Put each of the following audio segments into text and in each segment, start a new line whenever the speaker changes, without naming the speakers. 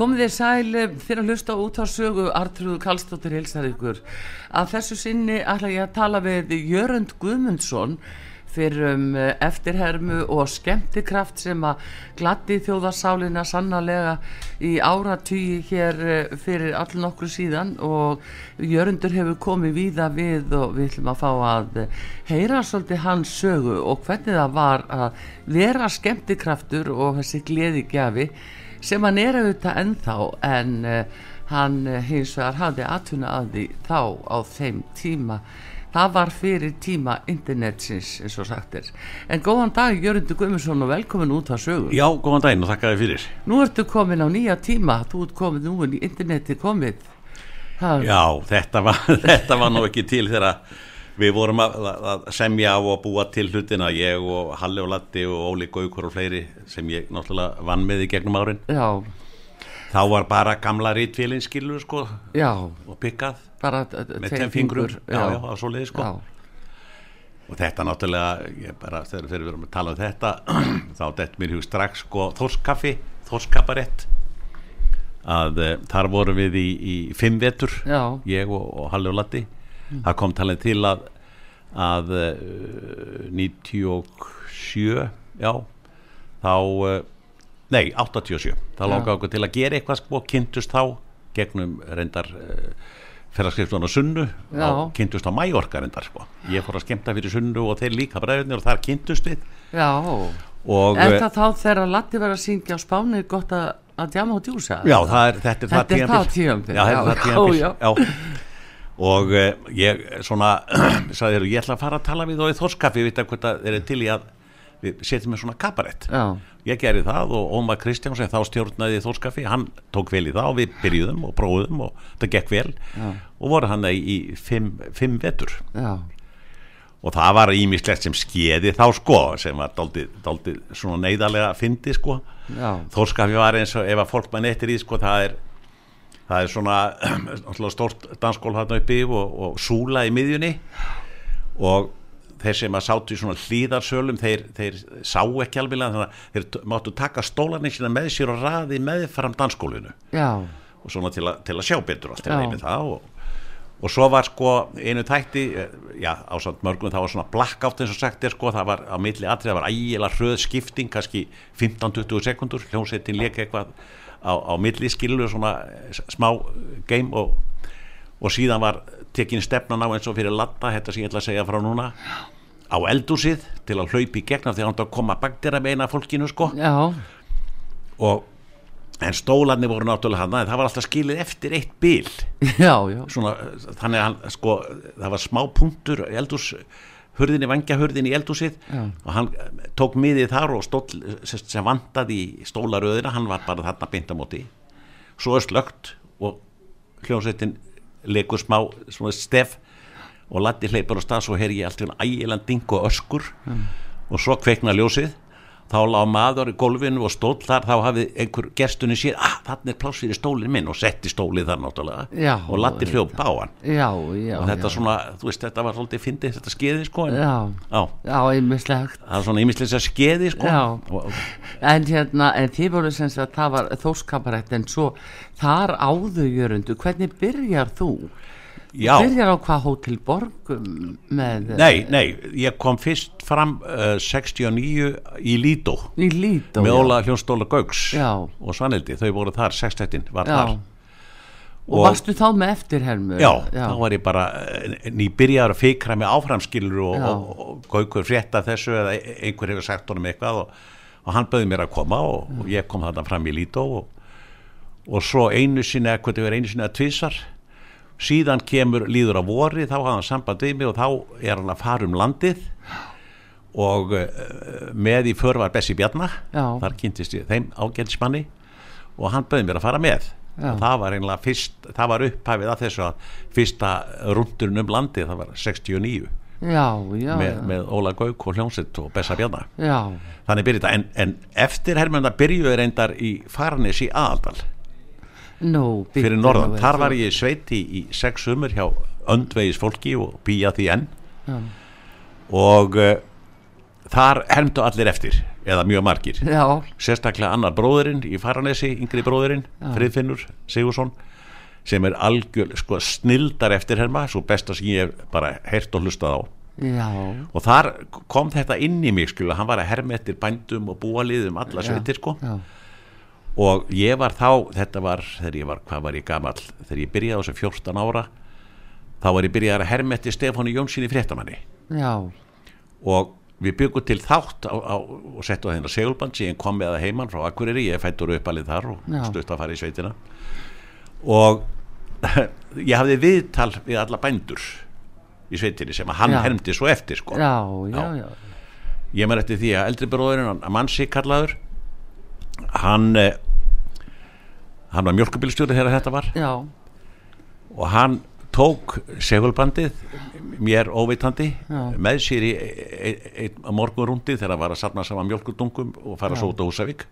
Komið þér sæl fyrir að hlusta út á sögu Artrúðu Kallstóttir hilsar ykkur. Að þessu sinni ætla ég að tala við Jörund Guðmundsson fyrir um eftirhermu og skemmtikraft sem að glatti þjóðarsálinna sannarlega í áratýji hér fyrir all nokkru síðan og Jörundur hefur komið víða við og við ætlum að fá að heyra svolítið hans sögu og hvernig það var að vera skemmtikraftur og þessi gleði gjafi sem hann er auðvitað ennþá en uh, hann uh, hins vegar hafði aðtuna að því þá á þeim tíma. Það var fyrir tíma internetsins eins og sagt er. En góðan dag Jörgundur Guðmundsson og velkomin út að sögu.
Já, góðan daginn og þakka þið fyrir.
Nú ertu komin á nýja tíma. Þú ert komin nú en interneti komið.
Það... Já, þetta var, þetta var nú ekki til þegar við vorum að, að semja á að búa til hlutina ég og Halli og Latti og Óli Gaukur og fleiri sem ég náttúrulega vann með í gegnum árin.
Já.
þá var bara gamla rítfélin skilur sko
já.
og pikkað.
Bara
með tveim fingur. já, já, á svo leiði sko og þetta náttúrulega ég bara þegar við erum að tala um þetta þá dætt mér hug strax sko þórskaffi, þórskaparett að uh, þar vorum við í, í fimm vetur ég og, og Halli og Latti mm. það kom talið til að að uh, 97 já þá uh, nei 87 þá langaði okkur til að gera eitthvað sko kynntust þá gegnum reyndar uh, ferðarskriftun á sunnu á, kynntust á mæjorka reyndar sko. Ég fór að skemta fyrir sunnu og þeir líka bræðunir og þar kynntust við.
Já. Og, er það þá þegar að Latti verið að syngja á spáni gott að, að djama og djúsa?
Já það er þetta er
þetta
það
tíambil
já þetta er það tíambil og uh, ég svona sagði þér, ég ætla að fara að tala við og í þórskaffi, veitum hvort að þeir eru til í að við setjum með svona kabarett
Já.
ég gerði það og Ómar Kristján sem þá stjórnaði þórskaffi, hann tók vel í það og við byrjuðum og prófum og það gekk vel
Já.
og voru hann í fimm, fimm vetur
Já.
og það var ímislegt sem skeiði þá sko sem var doldið svona neyðarlega fyndi sko þórskaffi var eins og ef að fólk mann eftir í sko það er það er svona stort danskól hann uppi og, og súla í miðjunni. Og þeir sem að sátu í svona hlýðarsölum þeir, þeir sá ekki alveg þannig að þeir máttu taka stólarni sína með sér og raði með fram danskólinu
Já.
og svona til, a, til að sjá betur allt til það og, og svo var sko einu tætti já ásand mörgum það var svona blackout eins og sagt er sko það var á milli atrið það var ægilega hröð skipting kannski 15-20 sekundur hljómsettin leika eitthvað á, á milli skilur svona smá game og, og síðan var tekin stefnan á eins og fyrir latta þetta sem ég ætla að segja frá núna á eldúsið til að hlaupi gegna hann átt að koma baktir að meina fólkinu sko
já.
og en stólarnir voru náttúrulega hann það var alltaf skilið eftir eitt bil
já, já.
Svona, þannig að hann sko það var smá punktur eldús hurðinni, vangjahurðinni í eldúsið
Já.
og hann tók miðið þar og stól sem vandaði í stólaröðina hann var bara þarna beint á móti svo er slögt og hljómsveitin leikur smá stef og latti hleypar á stað svo her ég alltaf ægiland ding og öskur
mm.
og svo kveikna ljósið þá lág maður í gólfinu og stól þar þá hafði einhver gestunni sér ah, þannig er pláss fyrir stólinn minn og setti stólið þar náttúrulega
já,
og latti hljóp á hann.
Já, já,
og þetta svona, þú veist, þetta var svolítið fyndið þetta skeiði sko en,
já, já, ymmislegt
það er svona ymmislegt að skeiði sko.
Og, en hérna, en þið voru sem sagt það var þóskaparett en svo þar áðugjörundu, hvernig byrjar þú?
Já.
Byrjar á hvað Hótel Borg með...
Nei, nei, ég kom fyrst fram uh, 69 í Lító.
Í Lító,
Með Óla Hljónstóla Gauks
já.
og Svanildi, þau voru þar, sextættin var
já.
þar.
Og, og varstu þá með eftirhermu?
Já, já, þá var ég bara nýbyrjar að fikra með áframskilur og, og, og Gaukur frétta þessu eða einhver hefur sagt honum eitthvað og, og hann bauði mér að koma og ég kom þarna fram í Lító og svo einu sinni, eitthvað einu sinni að tvísar síðan kemur líður á vori þá hafa hann samband við mig og þá er hann að fara um landið. Og uh, með í för var Bessi Bjarnar þar kynntist ég þeim ágæðismanni og hann bauði mér að fara með. Það var fyrst það var upphæfið að þessu að fyrsta rundurinn um landið það var 69
já, já,
með,
já.
með Óla Gauk og Hljómsitt og Bessa Bjarnar þannig byrja þetta, en, en eftir hermenda byrjuðu reyndar í Farnes í Aðaldal
nú
fyrir norðan,
við,
þar var ég í sveiti í sex sumur hjá öndvegis fólki og býja því enn.
Já.
og uh, þar hermdu allir eftir eða mjög margir.
Já,
sérstaklega annar bróðurinn í Faranesi, yngri bróðurinn Friðfinnur Sigursson sem er algjör sko, snildar eftir herma, svo besta sem ég bara heyrt og hlustað á.
Já,
og þar kom þetta inn í mig skilja, hann var að herma eftir bændum og búaliðum alla sveitir sko.
Já,
og ég var þá, þetta var ég var, hvað var ég gamall þegar ég byrjaði á þessum 14 ára þá var ég byrjaði að herma eftir Stefáni Jónssoni fréttamanni
já,
og við byggum til þátt á, á, og settu á þeirna segulband síðan kom með það heimann frá Akureyri, ég fættur uppalið þar og stutt að fara í sveitina og ég hafði viðtal við alla bændur í sveitinni sem að hann
Já.
hermdi svo eftir sko.
já, já,
Já. ég maður eftir því að eldri bróðurinn hann Mansi kallaður hann eh, hann var mjölkubilstjóri þegar þetta var.
Já,
og hann tók segulbandið mér óveitandi
Já.
með sér í einn morgunrúndi þegar hann var að safna saman mjölkudungum og fara svo út á Húsavík.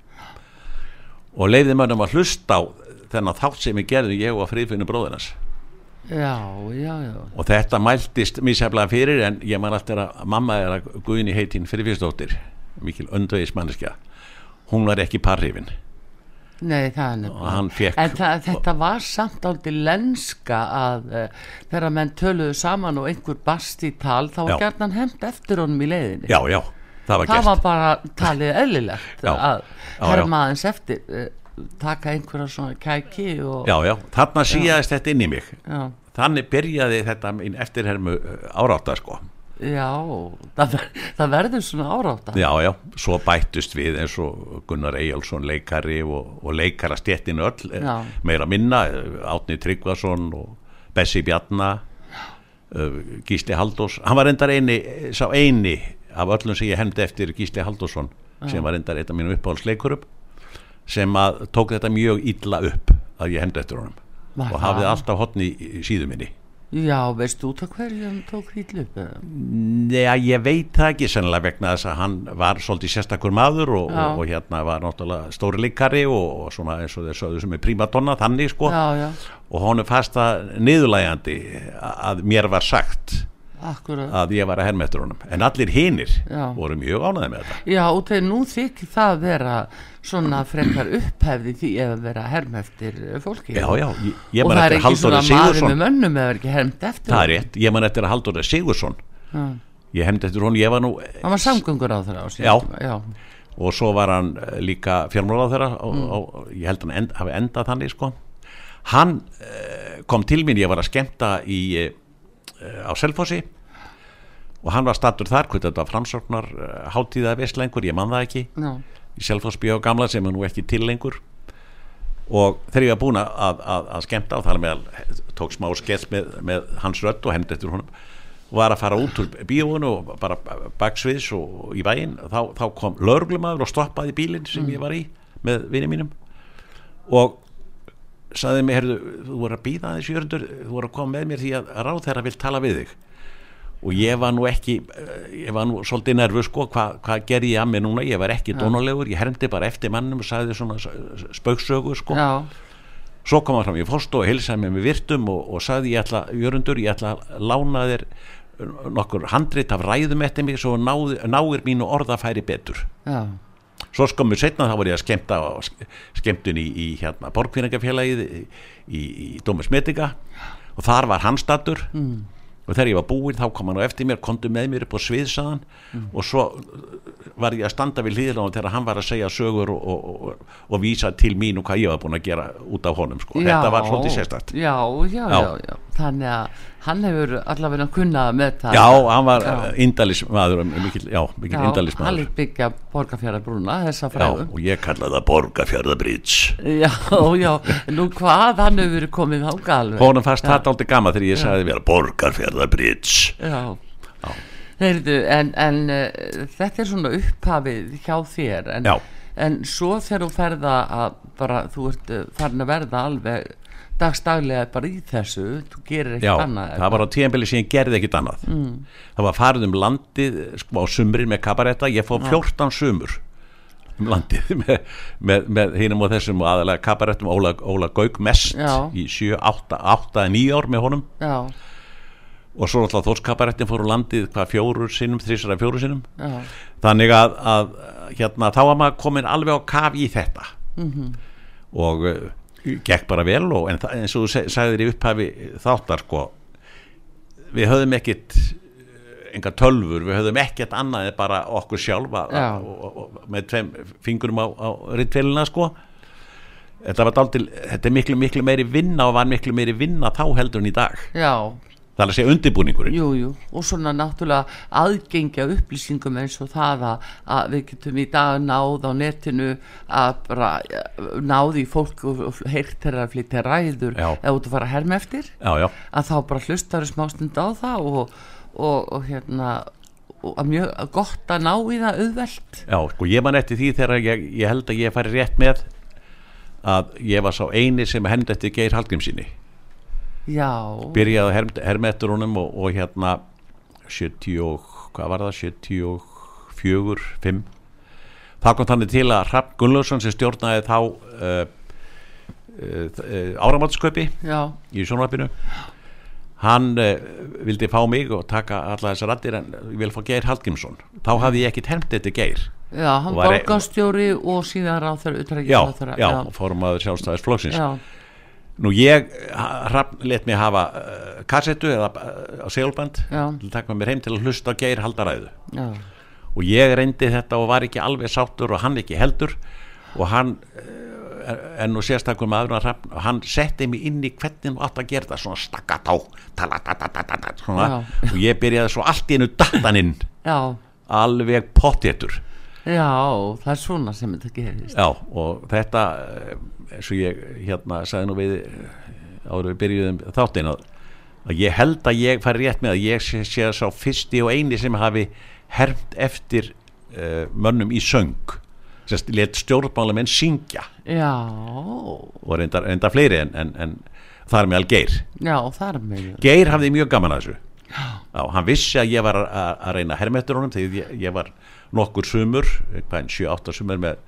Og leiði mönnum að hlusta á þennan þátt sem ég gerði ég og friðfinnu bróðinans
já, já, já,
og þetta mæltist mísæflega fyrir en ég man alltaf að mamma er að Guðni heitin fyrirfyrstóttir mikil öndvegismanneskja hún var ekki parrifin.
Nei, það er
fekk
En það, þetta var samt aldrei lenska að uh, þegar menn töluðu saman og einhver bast í tal þá var gætnan hemmt eftir honum í leiðinni.
já já, það var
það
gert.
var bara talið eðlilegt
Já.
að herma aðeins eftir uh, taka einhverja svona kæki og
já já, þarna síðast þetta inn í mig.
Já,
þannig byrjaði þetta eftirhermu árátta sko
já, það, ver, það verður svona áráta
já já, svo bættust við eins og Gunnar Eyjálsson leikari og, og leikara stjettin öll eh,
Já.
meira minna, eh, Átni Tryggvason og Bessi Bjarna uh, Gísli Haldós hann var endar eini, sá eini af öllum sem ég hefndi eftir Gísli Haldósson sem var endar eitt af mínum uppáhaldsleikurum sem að tók þetta mjög illa upp að ég hefndi eftir honum.
Var
og hafði alltaf hotni í síðu minni
já, veist þú það hverju hann tók hýtlu upp?
Nei, ég veit það ekki sennilega vegna þess að hann var svolítið sérstakur maður og, og, og hérna var náttúrulega stóri leikari og, og svona eins og þeir sögðu sem er prímadonna þannig sko.
Já, já,
og honum fast það niðurlægandi að mér var sagt
akkurat.
að ég var að herma eftir honum. En allir hinir
Já.
voru mjög ánæði með þetta.
Já, og þegar nú þykir það vera svona frekar upphefði því að vera herm eftir eh, fólki
Já, já,
og það er ekki svona maður með mönnum er ekki hermt eftir
Það er rétt, ég man eftir að Halldóri Sigursson
Já.
ég hefndi eftir honum, ég var nú
hann var samgöngur á þeirra á
og svo var hann eh, líka fjármála þeirra og,
Mm.
og ég held hann end, hafi endað þannig sko. Hann uh, kom til mín, ég var að skemmta í, á Selfossi. Og hann var stattur þar hvað þetta var framsóknar uh, hátíða veslengur, ég man það ekki.
Já,
í Selfoss bíó gamla sem er nú ekki til lengur. Og þegar ég var búin að, að, að skemmta og þar meðal tók smá skell með, með hans rödd og hendi eftir honum var að fara út úr bíóinu og bara baksviðs og í vægin þá, þá kom lögreglumadur og stoppaði bílinn sem ég var í með vinið mínum. Og saði mig, herðu, þú voru að býða aðeins jörundur, þú voru að koma með mér því að ráð þeirra vil tala við þig. Og ég var nú ekki eh, ég var nú svolítið nervus sko hvað hva gerði ég að mig núna, ég var ekki dónulegur ég hermdi bara eftir mannum og sagði svona spauksögu sko.
Já,
svo kom hann fram í fórstu og hilsaði mig með virtum og, og sagði ég ætla, Jörundur, ég ætla að lána þér nokkur handrit af ræðum eftir mig svo náði, náir mínu orðafæri betur.
Já,
svo skömmu setna þá var ég að skemmta á ske- skemmtun í, í hérna borgfinningafélagið í, í, í Dómus Medica og þar var hann stattur mm. og þegar ég var búinn þá kom hann á eftir mér kontu með mér upp á sviðsaðan og svo var ég að standa við hlýðlan þegar hann var að segja sögur og, og, og, og vísa til mín og hvað ég var búinn að gera út af honum sko. þetta var svolítið sérstakt
já, já,
Já.
já, já, þannig að hann hefur allavega kunnað með það
Já, hann var
Já.
indalismadur já, mikil
já, hann
indalismadur
er byggja borgarfjarabrúna þessa
Já,
fræðum
og ég kallaði það Borgafjörðabríts
já, já, nú hvað hann hefur verið komið á galveg
honum fannst það aldrei gama þegar ég sagði vera Borgarfjörðabríts
Já, Heyrðu, en, en uh, þetta er svona upphafið hjá þér en,
Já.
en svo þegar þú ferða að bara þú ert uh, farin að verða alveg dagstaglega bara í þessu þú gerir ekkert
Já,
annað
það var á tíðanbili sem ég gerði ekkert annað. Mm. það var farið um landið sko, á sumrin með kabaretta, ég fóð 14 sumur um landið með, með, með hinum og þessum og aðalega kabarettum Óla, Óla Gauk mest
Já.
í 7, 8, 8, 9 ár með honum.
Já,
og svo alltaf þórskabarettin fór úr landið hvað fjóru sinnum, þrísara fjóru sinnum.
Já,
þannig að, að hérna, þá var maður komin alveg á kaf í þetta.
Mhm.
og uh, gekk bara vel og en það, eins og þú sagðir í upphafi þáttar sko við höfum ekkit eh, enga tölfur, við höfum ekkert annað en bara okkur sjálfa með tveim fingurum á, á rittfélina sko. Þetta var dáltil, þetta er miklu miklu meiri vinna og var miklu meiri vinna þá heldur en í dag.
Já
það er að segja undirbúningurinn.
Jú, jú, og svona náttúrulega aðgengja upplýsingum eins og það að, að við getum í dag náð á netinu að bara náð í fólk og heyrt þeirra að flytja ræður
Já.
eða út að fara að herma eftir.
Já, já,
að þá bara hlustar smástund á það og, og, og hérna og að mjög gott að ná í það auðvelt.
Já, sko ég man eftir því þegar ég, ég held að ég færi rétt með að ég var sá eini sem hend eftir Geir Hallgrímsinni
Já,
byrjaði að herm- herma eftir honum og, og hérna 70 og, hvað var það? 74, 5 þá kom þannig til að Rapp Gunnlaugsson sem stjórnaði þá uh, uh, uh, áramátskaupi
já,
í sjónvarpinu hann uh, vildi fá mig og taka alla þessar raddir en vil fá Geir Hallgrímsson. Þá hafði ég ekkit hermt eftir Geir.
Já, hann
e-
borgarstjóri og síðan ráþur
já, já, fórumaður sjálfstæðis flokksins
já,
nú ég, let mig hafa uh, kassettu eða uh, á segulband
já,
til að taka mér heim til að hlusta á Geir haldaræðu.
Já,
og ég reyndi þetta og var ekki alveg sáttur og hann ekki heldur. Og hann eh, en nú sérstakur maður að Hrafn, og hann setti mig inn í hvernig þú átt að gera það svona stakkat á og ég byrjaði svo allt í einu dattaninn
já.
Alveg pottétur
Já, það er svona sem þetta gerist.
Já, og þetta eh, eins og ég hérna sagði nú við eh, áður við byrjuðum þáttinn að, að ég held að ég fari rétt með að ég sé, sé sá fyrsti og eini sem hafi hermt eftir uh, mönnum í söng. Sérst, let stjórnmálamenn syngja.
Já,
og reynda, reynda fleiri en, en, en það er meðal Geir.
Já, það er með
Geir hafði mjög gaman að þessu. Já, hann vissi að ég var að, að reyna að herma eftir honum þegar ég, ég var nokkur sumur, hvað en 7-8 sumur með,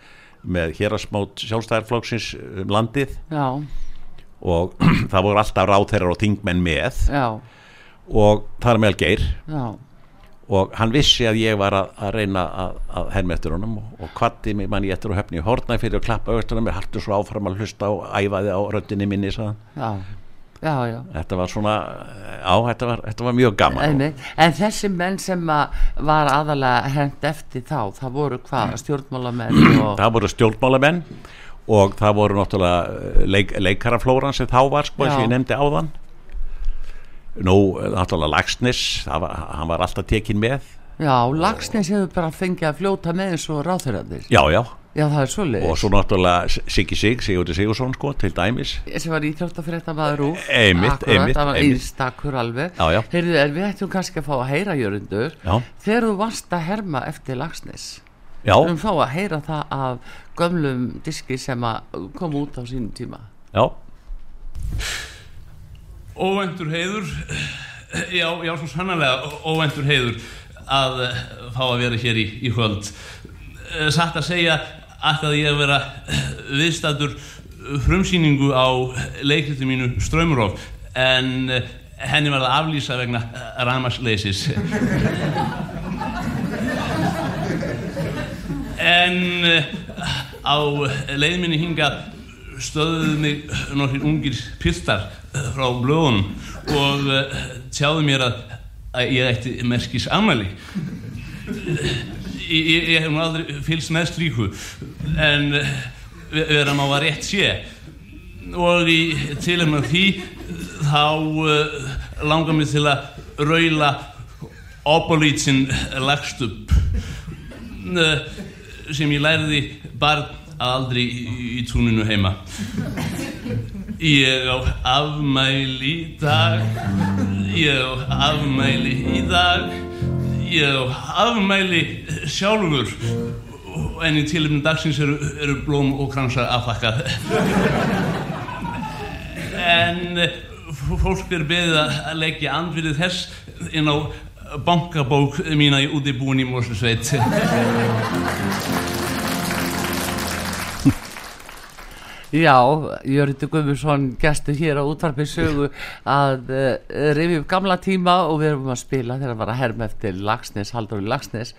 með hérasmót sjálfstæðarflokksins um landið.
Já,
og það voru alltaf ráþeirar og þingmenn með.
Já,
og það er meðal Geir og hann vissi að ég var að, að reyna að, að herma eftir honum og, og kvatti mig mann ég eftir og höfni í hortnæði fyrir að klappa auðvitað mér hartu svo áfram að hlusta og æfaði á röddinni minni hann.
Já, já,
þetta var svona á, þetta var, þetta var mjög gaman
Einmitt. En þessi menn sem að var aðalega hend eftir þá, það voru hvað, stjórnmálamenn og...
það voru stjórnmálamenn og það voru náttúrulega eh, leik, leikaraflóran sem þá var sko,
Já.
ég nefndi áðan nú, náttúrulega Lagsnes var, hann var alltaf tekin með
Já, Lagsnes hefur bara fengið að fljóta með eins og ráþurðarnir.
já, já,
Já, það er svoleiðis.
og svo náttúrulega Siggi Sig, Sigurði Sigursson sko, til dæmis.
Sem var íþjóttafrétta maður úr.
Einmitt, einmitt,
það var einstakur alveg.
Já, já.
Heyrðu, en við ættum kannski að fá að heyra jörundur?
Já.
þegar þú varst að herma eftir Lagsnes
já,
við um fá að heyra það af gömlum diski sem að kom út á sínum tíma.
Já,
óvendur heiður. Já, já, svo sannarlega óvendur heiður að eh, fá að vera hér í, í höld satt að segja ætlaði ég að vera viðstættur frumsýningu á leikritu mínu Strömmurof en eh, henni var að aflýsa vegna ramasleysis en eh, á leiðminni hinga stöðuðu mig nokkrir ungir piltar eh, frá blöðunum og eh, tjáðu mér að, að ég ætti merkis amali ég, ég, hef nú aldrei fylgst með slíku en eh, vera má að rétt sé. Og í tilum af því þá uh, langar mig til að raula opolítsin lagst upp uh, sem ég lærði barn aldrei í túninu heima. Ég á afmæli í dag ég á afmæli í dag ég afmæli sjálfur. En í tilumni dagsins eru, eru blóm og kransar afþakkað en fólk er beðið að leggja andfyrir þess inn á bankabók mína í útibúin í Mórslusveit
Já, Jörgur Guðmundsson gæstu hér á útvarpi sögu að uh, rifja upp gamla tíma og við erum að spila þegar það var að herma eftir Lagsnes, Haldur Lagsnes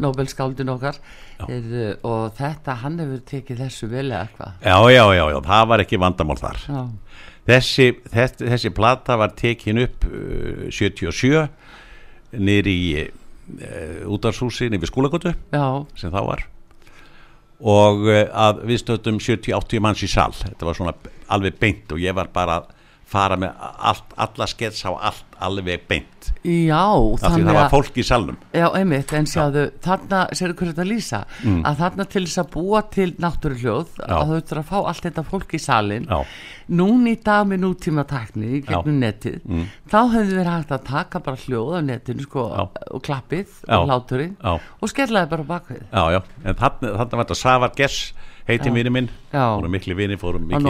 Nobelskáldin okkar. Er, uh, og þetta, hann hefur tekið þessu vel eða eitthvað
Já, já, já, já, það var ekki vandamál þar. Já. þessi, þessi, þessi plata var tekin upp uh, 77 nýri í útarshúsi nýri skólagötu sem það var og eh, að við stöðum 70-80 manns í sall þetta var svona alveg beint og ég var bara fara með allt, alla skets á allt alveg beint.
Já,
þannig að það var fólk í salnum.
Já, einmitt, en sjáðu, þarna séru hverju þetta lýsa, mm. að þarna til þess að búa til náttúruhljóð að þau þurfa að fá allt þetta fólk í salin Já. nún í dag með nútíma takni gegnum Já. netið, mm. þá hefðu verið hægt að taka bara hljóð á netinu sko, og klappið og láturinn og skellaði bara bakvið.
Já, já, en þarna var þetta Savar Gess heiti mínu minn, fórum miklu vini fórum miklu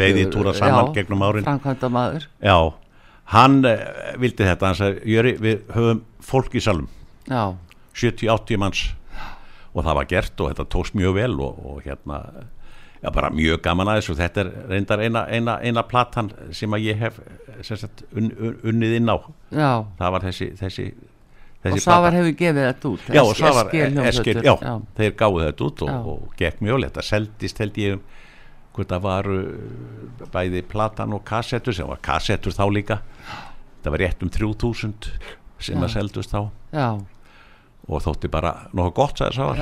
veiði túra saman já, gegnum árin. já, hann uh, vildi þetta. Hann sagði, Jöri, við höfum fólk í salum 70-80 manns. Og það var gert og þetta tókst mjög vel og, og hérna já, bara mjög gaman aðeins og þetta er reyndar eina, eina, eina platan sem að ég hef sagt, un, un, unnið inn á.
Já.
það var þessi, þessi
og Sávar hefur gefið þetta út
já, Sávar, eskil, já, já, þeir gáði þetta út og, og gekk mjög leta seldist held ég um hvort það var uh, bæði platan og kassettur sem var kassettur þá líka. Það var rétt um 3000 sem það seldust þá.
Já.
og þótti bara nokkuð gott sagði Sávar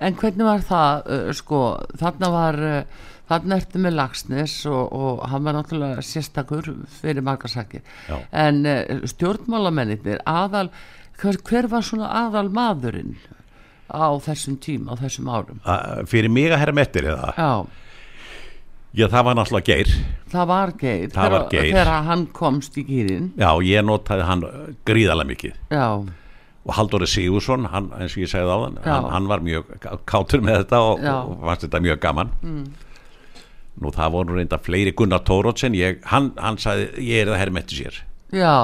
en hvernig var það uh, sko, þarna var uh, þarna ertu með Lagsnes og, og hann var náttúrulega sérstakur fyrir margarsakir en uh, stjórnmálamennir aðal, hver, hver var svona aðal maðurinn á þessum tíma, á þessum árum?
A, fyrir mig að herra mettir eða?
Já.
Já, það var náttúrulega geir.
Það var geir,
það var geir.
þegar hann komst í gýrin
Já, ég notaði hann gríðalega mikið.
Já.
Og Halldóri Sigursson, hann, eins og ég segði á hann hann, hann var mjög kátur með þetta og, og fannst þetta mjög gaman. Mm nú það voru reynda fleiri Gunnar Tórótsen hann, hann sagði ég er það herrmetti sér.
Já.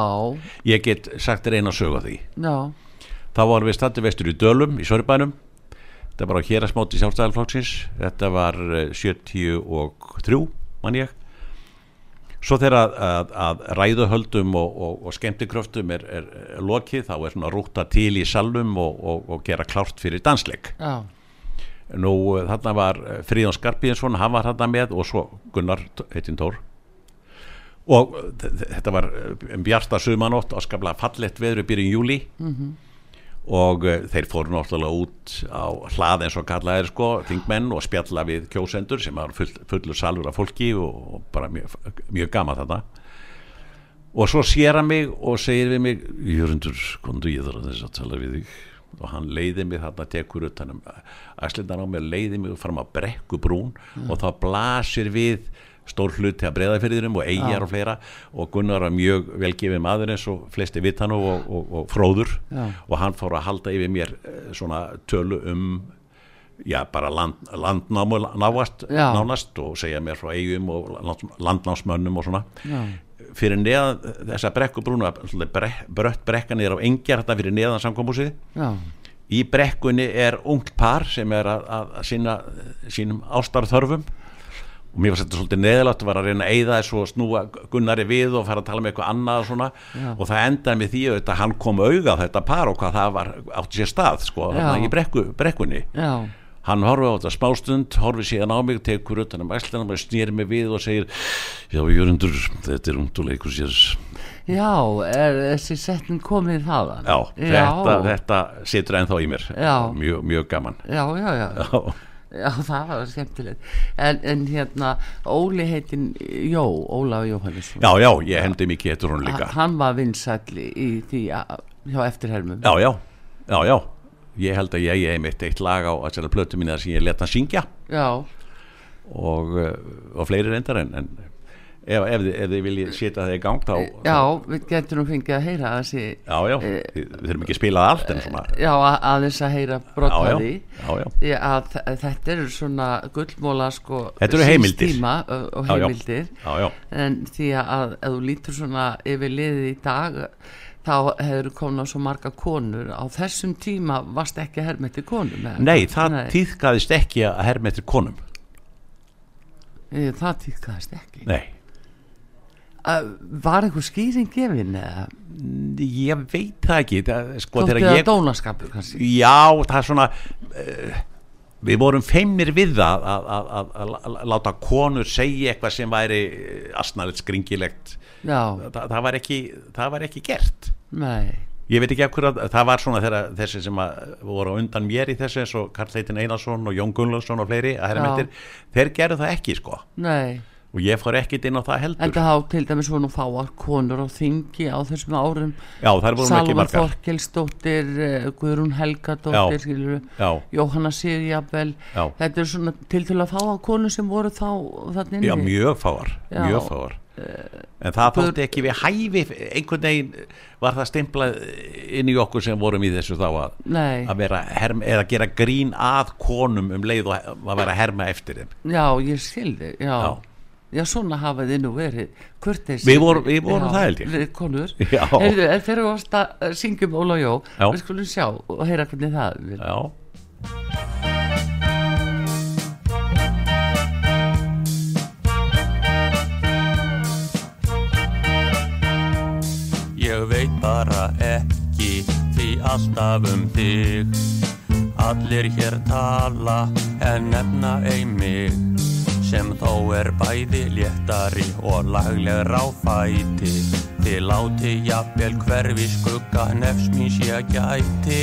Ég get sagt þér eina sög á því.
Já.
Þá voru við standi vestur í Dölum í Sörbænum. Þetta var á hérasmáti sjálfstæðarflokksins þetta var 73 eh, mann ég. Svo þegar að, að, að ræðuhöldum og, og, og skemmtikröftum er, er, er lokið þá er svona rúta til í salum og, og gera klárt fyrir dansleik.
Já
nú þarna var eh, Fríðan Skarpíðinsson hann var þarna með og svo Gunnar heitinn Tór og þetta var bjarta sumanótt og skaplega fallet veður í byrjun júli mm -hmm. og þeir fóru náttúrulega út á hlað eins og kallaðir sko þingmenn og spjalla við kjósendur sem var full, fullur salur af fólki og, og bara mjög, mjög gama þetta og svo sér hann mig og segir við mig Jörgundur, kontu ég þarf að þess að tala við þig og hann leiði mig þarna tekur ut hann æslindan á mig leiði mig fram að brekku brún mm. og þá blasir við stór hluti að breyðafyrðinum og eigjar ja. og fleira og Gunnar var mjög velgefið maður eins og flesti vitt hann og, og, og fróður
ja.
og hann fór að halda yfir mér eh, svona tölu um já bara land, landnámu návast,
já.
nánast og segja mér frá eigum og landnámsmönnum og svona. Fyrir neðan þessa brekkubrúna brött brekkan er á engjar þetta fyrir neðan samkombúsið í brekkunni er ungt par sem er að, að sína sínum ástarþörfum. Og mér fannst þetta svolítið neðalagt vera að reyna að eyða þessu og snúa Gunnari við og fara að tala með eitthvað annað og svona.
Já.
og það endaði með því að hann kom auða þetta par og hvað það var átti sér stað sko, í brekku, brekkunni.
Já
hann horfið á þetta smástund, horfið síðan á mig tekur utan um æslan og snýri mig við og segir já Jörgundur þetta er ungt og leikur sér.
Já, er þessi setning komið þaðan?
Já, þetta, þetta situr ennþá í mér. Mjög, mjög gaman.
Já, já, já, já. Já, það var skemmtilegt. En, en hérna, Óli heitin Jó, Ólaf Jóhannesson.
Já, já, ég hendi mikið eftir hún líka.
Hann var vinsætli í því hjá eftirhermum.
Já, já, já, já ég held að ég hef mitt eitt lag á þessari plötu mín sem ég leta hann syngja og, eh, og fleiri reyndar en, en, ef, ef, þið- ef þið viljið setja það í gang þá,
Já, við getum nú fengið að heyra þessi
já, já,
Eh,
við, þurfum ekki að spila allt en svona
Já, að- aðeins að heyra brot
já,
af
já,
því
já, já,
Því að þ- þetta eru svona gullmóla sko
Þetta eru heimildir.
tíma, ö- og
Já, já.
heimildir
já, já.
en því að ef þú lítur svona yfir liðið í dag þá hefur komna svo marga konur. Á þessum tíma varst ekki að herma eftir konum?
Nei, það
Nei,
tíðkaðist ekki að herma eftir konum.
Eh, það týrkaðist ekki.
Nei,
Var einhver skýring gefin
ég veit það ekki. Sko, þegar
það
ég,
dónaskapur kannski?
Já, það er svona uh, Við vorum feimnir við það að, að, að, að, að láta konur segja eitthvað sem væri asnalegt skringilegt.
Já,
það, það, var ekki, það var ekki gert
nei.
Ég veit ekki af hverju að það var svona þegar þessi sem voru undan mér í þessu eins og Karl Heitin Einarsson og Jón Gunnlaugsson og fleiri að
Já.
myndir, þeir gerðu það ekki sko.
Nei,
og ég fór ekkit inn á það heldur.
En það á til dæmis svona fáar konur á þingi á þessum árum.
Já, þær voru nú ekki margar.
Þorkelsdóttir, eh, Guðrún Helgadóttir, Jóhanna Sigjabel,
Já.
þetta er svona til til að fá á konur sem voru þá þannig
já, mjög fáar mjög fáar en það þótti ekki við hæfi einhvern veginn var það stimplað inn í okkur sem vorum í þessu þá að, að vera herm, eða gera grín að konum um leið og að vera herma eftir þeim
já, ég skildi, já.
Já.
Já, svona hafa þið nú verið kurteis.
Við vorum- við vorum það, held ég.
Við konur.
Já.
Heyrðu, þegar við varst að eh, syngja um Óla Jó,
Já.
við skulum sjá og heyra hvernig það er.
Alltaf um þig. Allir hér tala en nefna ein mig sem þó er bæði léttari og lagleg ráfæti Þið láti jafnvel hverfi skugga sé að gæti.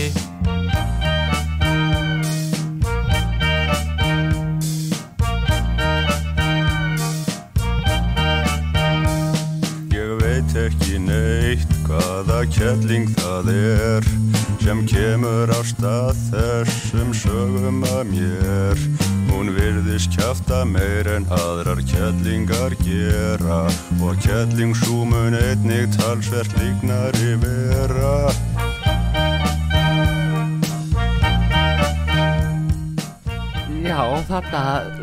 Ég veit ekki neitt hvaða kelling það er sem kemur á stað þessum sögum að mér. Hún virðist kjafta meir en aðrar kellingar gera og kellingsúmun einnig talsvert líknari vera.
Já, þetta,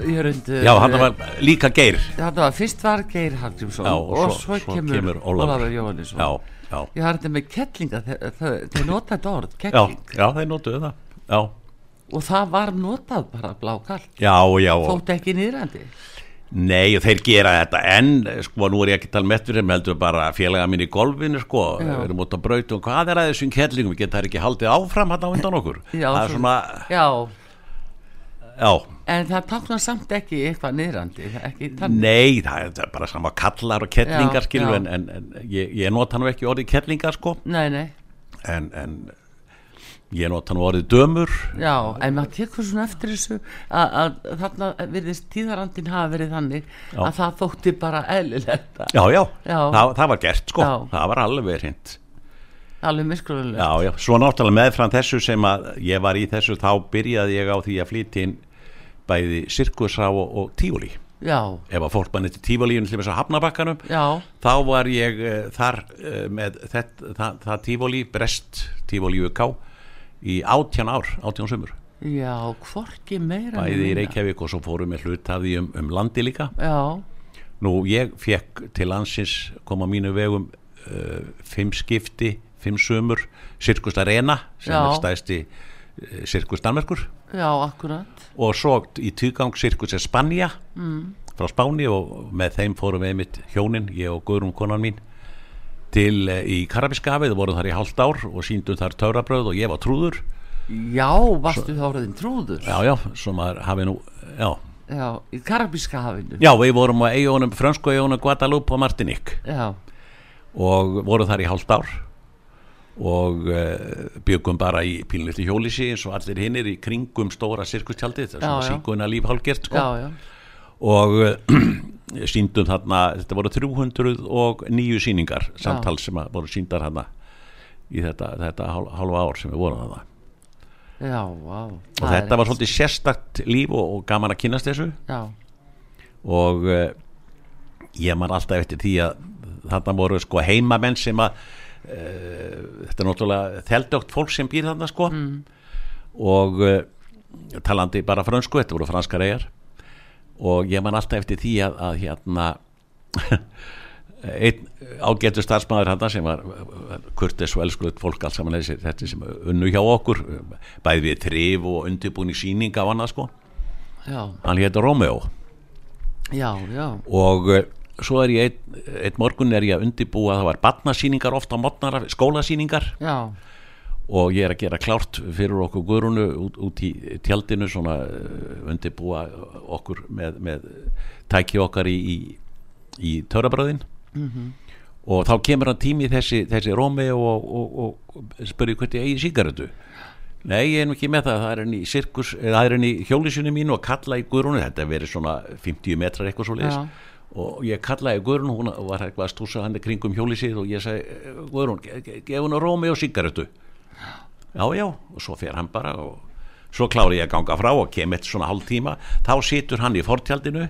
ég rundu...
já hann var líka geir
Þetta var, fyrst var Geir Hallgrímsson
Já,
og, svo, kemur, Ólafur Jóhannesson.
Já, já,
Ég har þetta með kettlinga, þeir, nota þetta orð,
já,
kettling.
já, þeir notuðu það Já,
Og það var notað bara blákall,
já, já
þótt ekki nýrandi.
Nei, þeir gera þetta en sko, nú er ég ekki að tala með eftir þeim heldur bara félaga mín í golfinu sko,
Já.
við erum út á braut og hvað er að þessum kellingum, við getum það ekki haldið áfram hann á undan okkur
Já,
það er
svona, Já,
já.
En það táknar samt ekki eitthvað nýrandi, ekki.
Nei, það er- bara sama kallar og kettlingar skilur en, en, en ég, ég nota nú ekki orðið kettlingar sko.
Nei, nei,
en, en ég nota nú orðið dömur.
Já, en maður tekur svona eftir þessu að, að þarna virðist tíðarandin hafa verið þannig
Já.
að það þótti bara eðlilegt
Já, já,
Já.
Það, það var gert sko. Það var alveg hreint.
Alveg miskunnulegt.
Já, já, svo náttúrulega meðfram þessu sem að ég var í þessu þá byrjaði ég á því að flytja inn bæði sirkusá og, og tífóli
Já,
ef að fólk mann eftir tífólíun til þess að hafnabakkanum
já,
þá var ég uh, þar uh, með þetta, það, það tífóli brest tífóli UK í átján ár, átján sömur
já, hvorki meira né
bæði í. Reykjavík og svo fórum við hlut af því um, um landi líka.
Já,
nú ég fekk til landsins koma mínu vegum uh, fimm skipti, fimm sömur Sirkus Arena sem
Já.
er stæðsti uh, Sirkus Danmerkur
já, akkurat.
Og svo í tvígang Sirkus Espanja mm. frá Spáni og með þeim fórum við einmitt hjónin, ég og Guðrún konan mín til uh, í Karabiskafið, vorum þar í hálft ár og síndum þar töfrabröð og ég var trúður.
Já, varstu þá orðin trúður?
Já, já, svo maður hafi nú já,
Já, í Karabíska hafinu.
Já við vorum á eigunum, frönsku eigunum Guadalupe og Martinique.
Já,
og vorum þar í hálft ár og uh, byggum bara í pínlítið hjólísi eins og allir hinnir í kringum stóra sirkustjaldið það
Já,
sem
já.
síkuna líf hálgert sko.
já, já.
Og uh, síndum þarna þetta voru 309 síningar samtals sem að voru síndar þarna í þetta, þetta hálfa ár sem við vorum þarna.
Já, vá.
Og þetta var svolítið sérstakt líf og, og gaman að kynast þessu.
Já,
og uh, ég man alltaf eftir því að þarna voru sko heimamenn sem að þetta er náttúrulega þeldögt fólk sem býr þarna sko mm. og uh, talandi bara fransku, þetta voru franskar eigar og ég man alltaf eftir því að, að hérna einn ágættu starfsmæður hann sem var kurtis og elskulut fólk alls saman þessi, þetta sem unnu hjá okkur bæði við trif og undirbúin í síning af hann sko já. hann hétt Romeo
já, já.
og uh, svo er ég einn ein morgun er ég að undirbúa það var barnasíningar ofta á mótnara skólasíningar
já.
Og ég er að gera klárt fyrir okkur guðrunu út, út í tjaldinu svona uh, undirbúa okkur með, með tæki okkar í, í, í törabröðin mm -hmm. og þá kemur hann tími þessi, þessi Rómi og, og, og spurði hvernig ég eigi síkaretu nei ég er nú ekki með það það er henni í sirkus, það er henni í hjólisunni mín og kalla í guðrunu, þetta verið svona 50 metrar eitthvað svo leiðis og ég kallaði Guðrún, hún var eitthvað að stúsa hann kringum hjólisið og ég segi Guðrún, gef hún að Rómi og síkaretu já já, og svo fer hann bara og svo klári ég að ganga frá og kem eftir svona hálf tíma, þá situr hann í fortjaldinu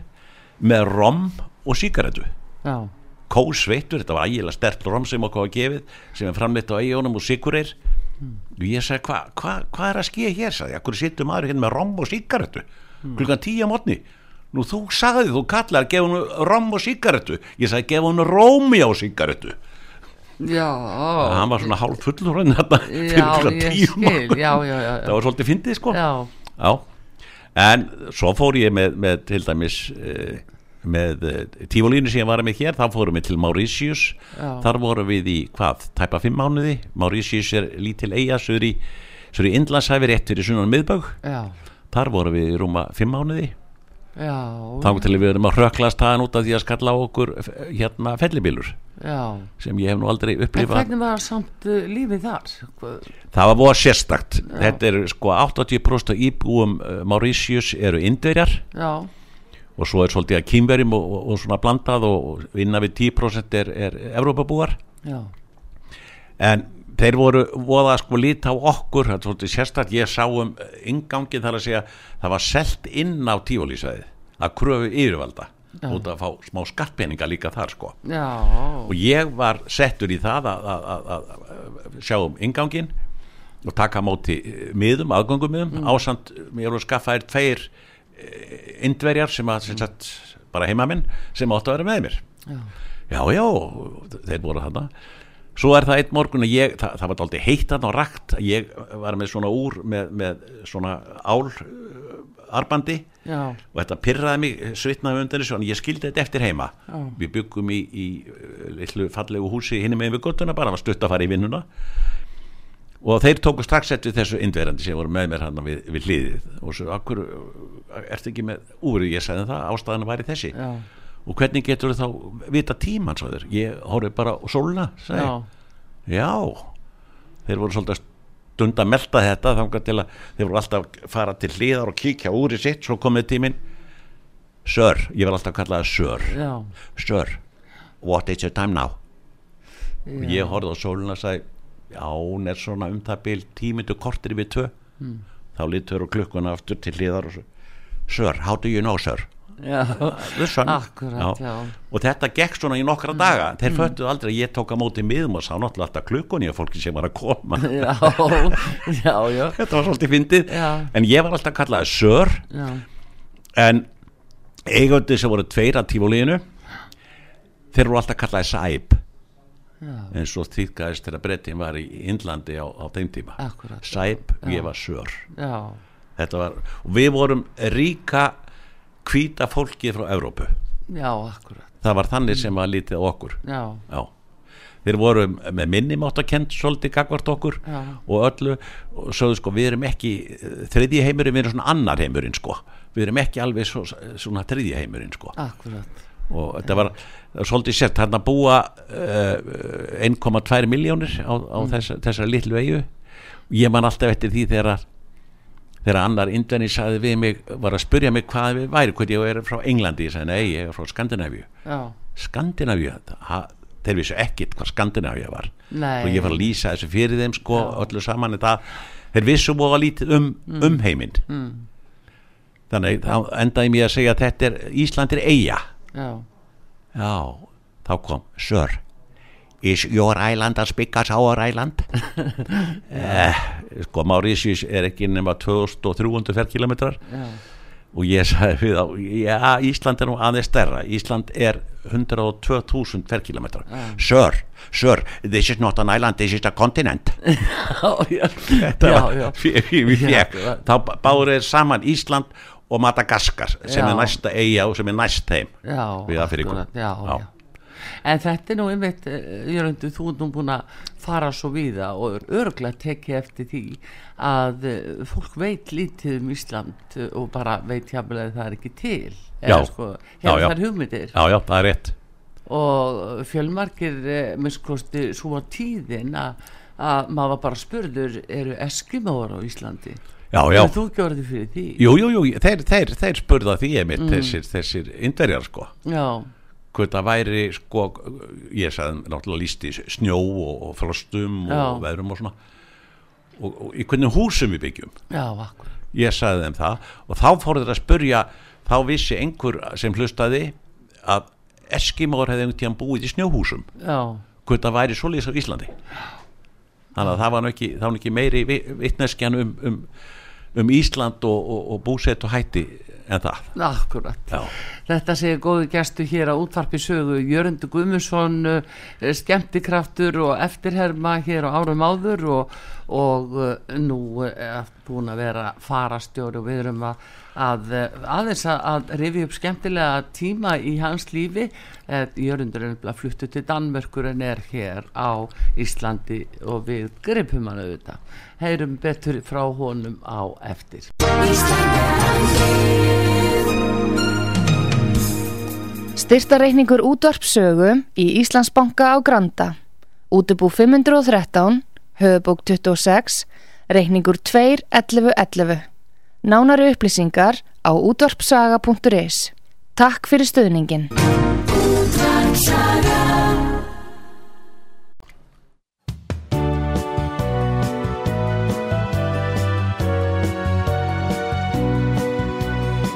með rom og síkaretu
já.
Kósveitur, þetta var ægilega stert rom sem okkur hafa gefið, sem er framleitt á eigunum og sikurir mm. og ég sagði, hvað hva, hva er að skýja hér, sagði ég, akkur sittum maður hérna með rom og sikaretu mm. klukkan tíu á mótni nú þú sagði, þú kallar, gef hún rom og sikaretu, ég sagði, gef hún rómi á sikaretu
já,
hann var svona hálf fullur hann þetta fyrir klukkan tíu
skil, já, já, já,
það var svolítið fyndið sko.
Já.
en svo fór ég með, með til dæmis eh, með uh, tífólínu sem ég var með hér. Þá fórum við til Mauritius. Já. þar vorum við í hvað, tæpa fimm mánuði. Mauritius er lítil eiga svo er í, í Indlandshæfi rétt fyrir sunnan miðbögg þar vorum við í rúma fimm mánuði þá til við erum að röklast það út af því að skalla okkur hérna fellibilur
Já.
sem ég hef nú aldrei upplifað.
En hvernig var samt uh, lífið þar?
Það var voða sérstakt. Já. þetta er sko 80% íbúum uh, Mauritius eru indverjar.
Já.
Og svo er svolítið að kýmverjum og, og, og svona blandað og innan við 10% er, er Evrópabúar en þeir voru voða sko lít á okkur þetta er svolítið sérstaklega, ég sá um ingangin þar að segja, það var selt inn á tíolísæði, að kröfu yfirvalda Já. út að fá smá skattpeninga líka þar sko.
Já.
og ég var settur í það að, að, að sjá um ingangin og taka móti miðum, aðgöngum miðum mm. ásand, mér voru skaffaðir tveir Eh, indverjar sem að sem sagt, bara heimamenn sem áttu að vera með mér.
Já,
já, já þeir voru þarna svo er það einn morgun að ég, það, það var aldrei heitt þarna og rakt ég var með svona úr með, með svona ál arbandi
já.
og þetta pyrraði mig svitnaði undan þessu en ég skildi þetta eftir heima
já.
við byggum í, í litlu fallegu húsi hinn með við gottuna bara var stutt að fara í vinnuna og þeir tóku strax eftir þessu indverandi sem voru með mér hann við, við hliðið og svo, akkur, ertu ekki með úr, ég sagði það, ástæðan væri þessi
Já.
Og hvernig getur þú þá vita tíman svo þér, ég horfið bara sóluna, sagði Já. Já þeir voru svolítið stund að melda þetta þannig til að þeir voru alltaf fara til hliðar og kíkja úr í sitt, svo komið tímin Sir, ég vil alltaf kalla það Sir
Já.
Sir, what is your time now
Já.
og ég horfið á sóluna og sagði já, hún er svona um það byl tímyndu kortir við tvö
mm.
þá litur og klukkuna aftur til hliðar og svo Sir, how do you know sir?
Já,
akkurat, já. og þetta gekk svona í nokkra daga. Þeir mm. föttuð aldrei að ég tók að móti miðum og sá náttúrulega alltaf klukkunni og fólki sem var að koma.
Já, já, já.
Þetta var svolítið fyndið. En ég var alltaf að kalla það Sir
já.
en eigandi sem voru tveir að tífólíinu þeir voru alltaf að kalla það Sæb eins og þýtkaðist þegar brettin var í Índlandi á, á þeim tíma.
Akkurat,
Sæp, ég var Sör.
Já.
þetta var, og við vorum ríka kvíta fólki frá Evrópu.
Já, akkurat.
Það var þannig sem var lítið okkur.
Já,
já. Þeir voru með minnimátt að kent svolítið gagvart okkur
já.
og öllu og sögðu sko við erum ekki þriðji heimurinn, við erum svona annar heimurinn sko. Við erum ekki alveg svo, svona þriðji heimurinn sko.
Akkurat.
Og þetta var svolítið sért hann að búa uh, 1,2 miljónir á, á mm. þess, þessari litlu eigu ég man alltaf eftir því þegar þegar annar indvenni saði við mig var að spurja mig hvað við væri hvað ég er frá Englandi, ég sagði nei ég er frá Skandinavíu Skandinavíu, þeir vissu ekkit hvað Skandinavíu var
nei.
og ég var að lýsa þessu fyrir þeim sko Já. öllu saman það, þeir vissu búið að lítið um, mm. um heiminn
mm.
þannig endaði mér að segja að þetta er Íslandir eiga
Já
já, þá kom Sir, is your island as big as our island? Eh, sko Mauritius er ekki nema 2300 ferkilometrar og ég sagði við á já, Ísland er nú aðeins stærra. Ísland er 102.000 ferkilometrar Sir, sir, this is not an island this is a continent.
Já, já,
þá báður þeir saman Ísland og Madagaskar sem
Já.
er næsta eiga og sem er næst þeim.
Já,
Við Afríku.
akkúrat, já,
Já.
já. En þetta er nú einmitt, eh, Jörgundur, þú ert nú búin að fara svo víða og er örglega tekið eftir því að eh, fólk veit lítið um Ísland og bara veit hjaplega að það er ekki til.
Já.
sko,
já.
þær hugmyndir.
já, já, það er rétt
Og fjölmarkir, eh, minnskosti, svo á tíðin að, að maður bara spurður, eru eskimóar á Íslandi?
já, já,
þú gjörði fyrir því?
jú, jú, jú, þeir, þeir, þeir spurða því einmitt
Mm.
þessir, þessir indverjar sko
Já,
hvað það væri sko ég sagði náttúrulega líst í snjó og, og frostum
Já.
og veðrum og svona. Og, og í hvernig húsum við byggjum?
Já,
ég sagði þeim það. Og þá fór þeir að spurja þá vissi einhver sem hlustaði að Eskimór hefði einhvern tíðan búið í snjóhúsum.
Já,
hvað það væri svoleiðis á Íslandi. Þannig að það var ekki, það var ekki meiri vi- vitneskjan um, um, um Ísland og, og, og búsett og hætti en það
akkurat.
Já.
Þetta segir góðu gestu hér á útvarpi sögu Jörundu Guðmundsson uh, skemmtikraftur og eftirherma hér á árum áður og, og uh, nú er búin að vera farastjóri og við erum að, að uh, aðeins að, rifi upp skemmtilega tíma í hans lífi eh, Jörundur er nefnilega fluttu til Danmörkur en er hér á Íslandi og við gripum hann auðvitað heyrum betur frá honum á eftir
Styrtareikningur útvarpsögu í Íslandsbanka á Granda. Útubú 513, höfubók 26, reikningur 2.11.11. Nánari upplýsingar á útvarpsaga.is. Takk fyrir stöðningin.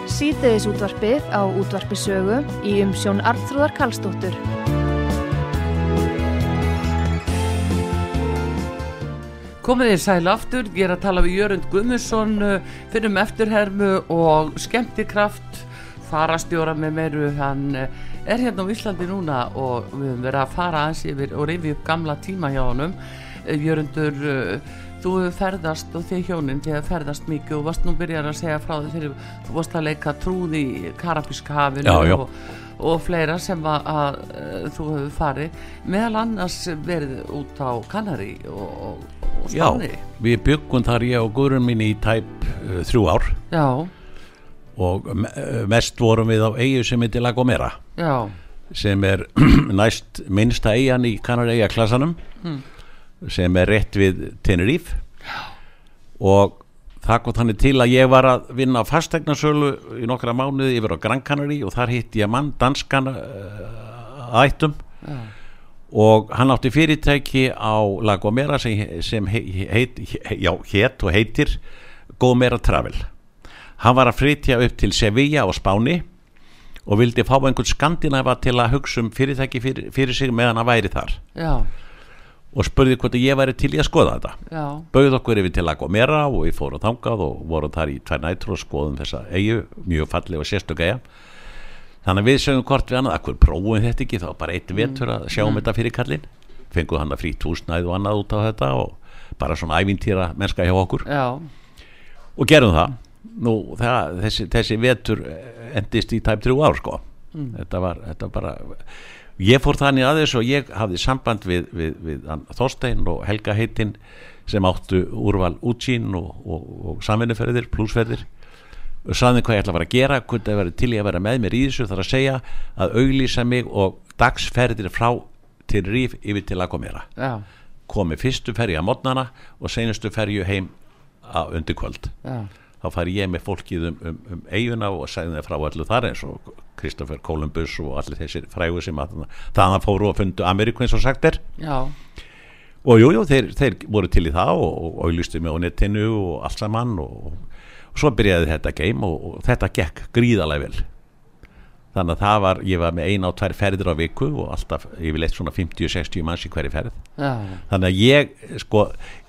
Síðdeðis útvarpið á útvarpisögu í umsjón Arnþróðar Karlsdóttur.
Komið þér sæl aftur, ég er að tala við Jörund Guðmundsson uh, fyrir um eftirhermu og skemmtikraft farastjóra með meiru hann uh, er hérna á Íslandi núna og við höfum verið að fara aðeins yfir og reyfi upp gamla tíma hjá honum. Uh, Jörundur, þú hefur ferðast og þið hjónin, þið hefur ferðast mikið og varst nú byrjar að segja frá því þegar þú varst að leika trúð í Karabíska hafinu
Já, já.
og, og fleira sem að, að uh, þú hefur farið meðal annars verið út á Kanari og, og, og
Já,
Spáni.
við byggum þar ég og guðrun mín í tæp uh, þrjú ár.
Já,
og me- uh, mest vorum við á eigu sem heitir La Gomera
já,
sem er næst minnsta eigan í Kanaræja klassanum sem er rétt við Tenerife. Og það kom þannig til að ég var að vinna á fastegnarsölu í nokkra mánuði yfir á Gran Canary og þar hitti ég mann danskan uh, ættum. Og hann átti fyrirtæki á La Gomera sem, sem heit, heit, já, hét og heitir Gomera Travel. Hann var að flytja upp til Sevilla á Spáni og vildi fá einhvern skandinava til að hugsa um fyrirtæki fyrir, fyrir sig meðan hann væri þar.
Já,
og spurði hvort ég væri til í að skoða þetta. Bauð okkur yfir til Lagomera og við fórum þangað og vorum þar í tvær nætur og skoðum þessa eigu, mjög falleg og sérstök eiga þannig að við sögum hvort við annað, akkur prófum þetta ekki? Þá bara eitt vetur að sjáum þetta fyrir kallinn. Fenguð hann að frýtt húsnæð og annað út á þetta og bara svona ævintýra mennska hjá okkur.
Já,
og gerum það. Nú það, þessi, þessi vetur endist í tæp þrjú ár sko. Þetta var þetta bara ég fór þannig að þessu og ég hafði samband við, við, við Þorstein og Helga heitinn sem áttu úrval útsýn og, og, og samvinnuferðir, plusferðir og saði hvað ég ætla að fara að gera hvernig það verið til ég að vera með mér í þessu þar að segja að auglýsa mig og dagsferðir frá til Ríf yfir til að komera
já,
komi fyrstu ferju að modnana og seinustu ferju heim að undir kvöld
já,
þá fari ég með fólkið um, um, um eiguna og segði þeir frá allu þar eins og Kristoffer Columbus og allir þessir frægu sem að þannig fóru og fundu Ameríku eins og sagt er.
Já,
og jújú, jú, þeir, þeir voru til í það og, lystu mig á netinu og allt saman og, og svo byrjaði þetta game og, og þetta gekk gríðalega vel þannig að það var, ég var með eina á tvær ferðir á viku og alltaf, ég vil eitt svona 50-60 manns í hverju ferð.
Já,
þannig að ég, sko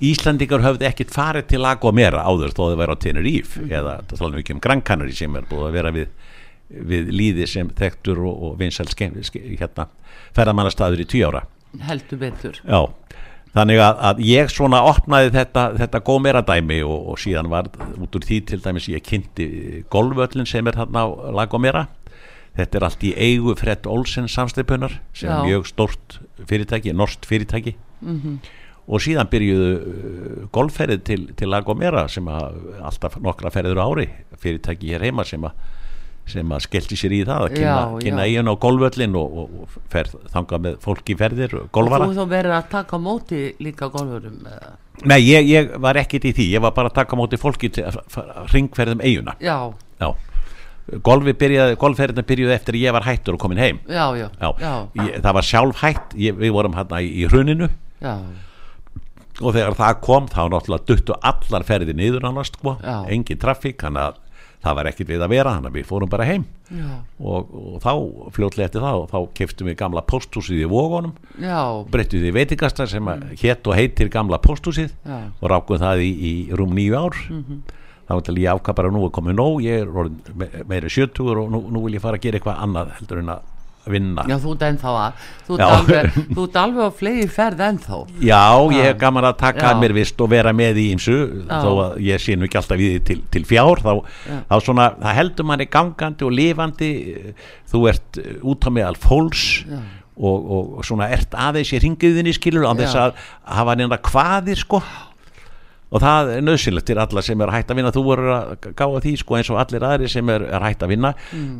Íslandingar höfðu ekkit farið til Lago Mera áður þó þau væri á Tenerife eða það tala ekki um Gran Canary sem er búið að vera við, við líði sem þektur og, og vinsæl skemm, hérna, ferðamannastaður í tíu ára.
Heldur betur.
Já, þannig að, að ég svona opnaði þetta, þetta gómera dæmi og, og síðan var út úr því til dæmis ég kynnti golföllin sem er þarna á Lagomera þetta er allt í eigu Fred Olsen samsteipunar sem
Já.
er mjög stort fyrirtæki, norskt fyrirtæki og síðan byrjuðu uh, golfferðið til, til Lagomera sem að alltaf nokkra ferður ári fyrirtæki hér heima sem að sem að skellti sér í það að kynna,
Já,
kynna
já.
eigin á golföllin og, og, ferð þangað með fólki ferðir og
og þú verið að taka móti líka golfurum eða?
Nei, ég, ég var ekkit í því, ég var bara að taka móti fólki til að ringferðum eiguna
já,
Já, golfferðina byrjuði eftir að ég var hættur og komin heim.
Já, já,
Já,
já,
Ég, það var sjálf hætt, ég, við vorum hérna í, í hruninu.
Já,
og þegar það kom þá náttúrulega duttu allar ferði niður annars sko, engin traffík, þannig að það var ekkit við að vera, þannig að við fórum bara heim.
Já,
og, og þá fljótlega eftir það og þá keftum við gamla posthúsið í vógunum við í veitingastar sem mm. hétt og heitir gamla posthúsið og rákum það í, í rúm nýju ár þá til ég ákvað bara nú er komið nóg ég er orðinn me meiri sjötugur og nú, nú vil ég fara að gera eitthvað annað heldur en að vinna.
Já, þú ert ennþá að þú ert
Já.
alveg, á flegi ferð ennþá.
Já, ég er gaman að taka
Já.
að mér vist og vera með í ýmsu þó að ég sé nú ekki alltaf við því til, til fjár þá, þá svona, það heldur manni gangandi og lifandi þú ert út á meðal fólks og, og svona ert aðeins í ringiðinni skilur á þess
Já.
að hafa neina hvaðir sko og það er nöðsynlegt til alla sem er hægt að vinna. Þú verður að gáða því sko eins og allir aðri sem er, er hægt að vinna.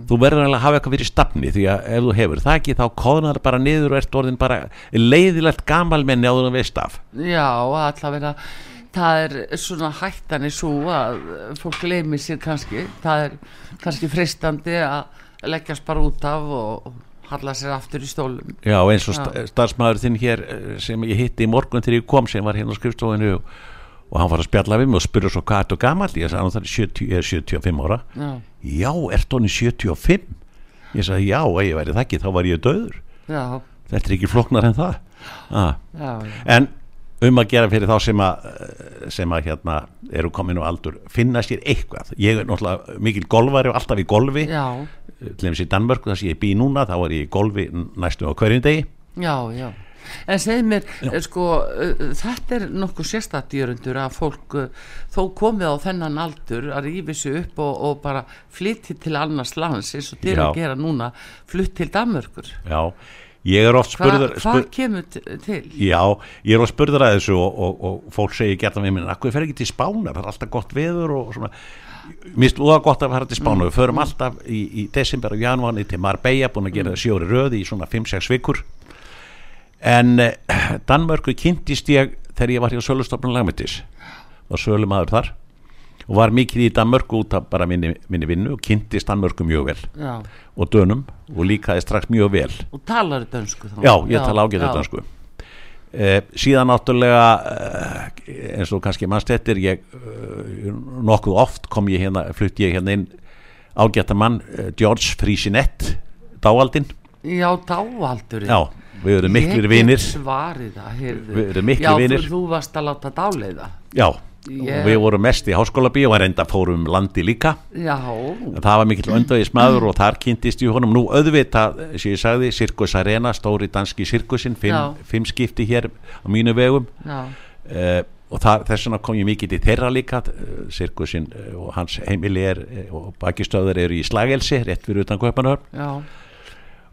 Þú verður að hafa eitthvað fyrir stafni því að ef þú hefur það ekki þá kóðnar bara niður og ert orðin bara leiðilegt gamalmenni áður en veist af
já, allavega það er svona hættan er svo að fólk gleymi sér kannski. Það er kannski freistandi að leggjast bara út af og halla sér aftur í stólum.
Já, eins og
Já.
sta- starfsmaður þinn hér eh, sem ég hitti í morgun þegar ég kom sem var hérna á skrifstofinu og, og hann var að spjalla við mig og spurði svo hvað ertu gamall? Ég sagði hann er 70, ég er 75 ára.
Já,
Já, ertu hann 75? Ég sagði já, ef ég væri það ekki þá var ég döður
já,
Þetta er ekki flóknar en það. Ah. En um að gera fyrir þá sem að eh, sem að hérna eru komin á aldur finna sér eitthvað. Ég er náttúrulega mikil golfari og alltaf í golfi.
Já,
til dæmis í Danmörku þar sem ég bý núna þá er ég í golfi næstu á hverjum degi.
Já, já en segð mér, eh, sko uh, þetta er nokkuð sérstætt jörundur að fólk uh, þó komið á þennan aldur að rífi sig upp og, og bara flytti til annars lands eins og
Já.
að gera núna flutt til Danmörkur
Já, ég er oft
Hva,
spurður
hvað
spur,
kemur til?
Já, ég er oft spurður að þessu og, og, og fólk segir gert að við minn Akkur fer ekki til Spánar, það er alltaf gott veður og svona. Mér finnst úða gott að fara til Spánar. Við förum alltaf í, í desember og janúarni til Marbella búin að gera það sjóri röði í svona 5-6 vikur En eh, Danmörku kynntist ég þegar ég var hjá Sölustofnun Lagmetis var sölumadur þar og var mikið í Danmörku út af bara minni, minni vinnu og kynntist Danmörku mjög vel
Já,
og dönum og líkaði strax mjög vel.
Og talar dönsku þá?
Já, ég tala
já.
þetta sko eh, síðan náttúrulega eh, eins og kannski mannstettir ég eh, nokkuð oft kom ég hérna, flutt ég hérna inn ágætta mann, eh, George Friesinett dáaldinn,
Já, dáaldurinn.
Já, við erum miklir
heyrðu.
Við erum miklir
Já,
vinir.
þú, varst að láta dáleiða.
Já, og við vorum mest í háskóla bíó og reynda fórum um landi líka.
Já,
það var mikill öndvæðismæður og þar kynntist ég honum. Nú auðvitað, sem ég sagði, Sirkus Arena stóri danski sirkusinn,
Já.
fimm, fimm skipti hér á mínu vegum. Uh, og þess vegna kom ég mikið til þeirra líka. Uh, sirkusinn uh, og hans heimili er og bakistöður eru í Slagelsi rétt fyrir utan Kaupanöfn
já,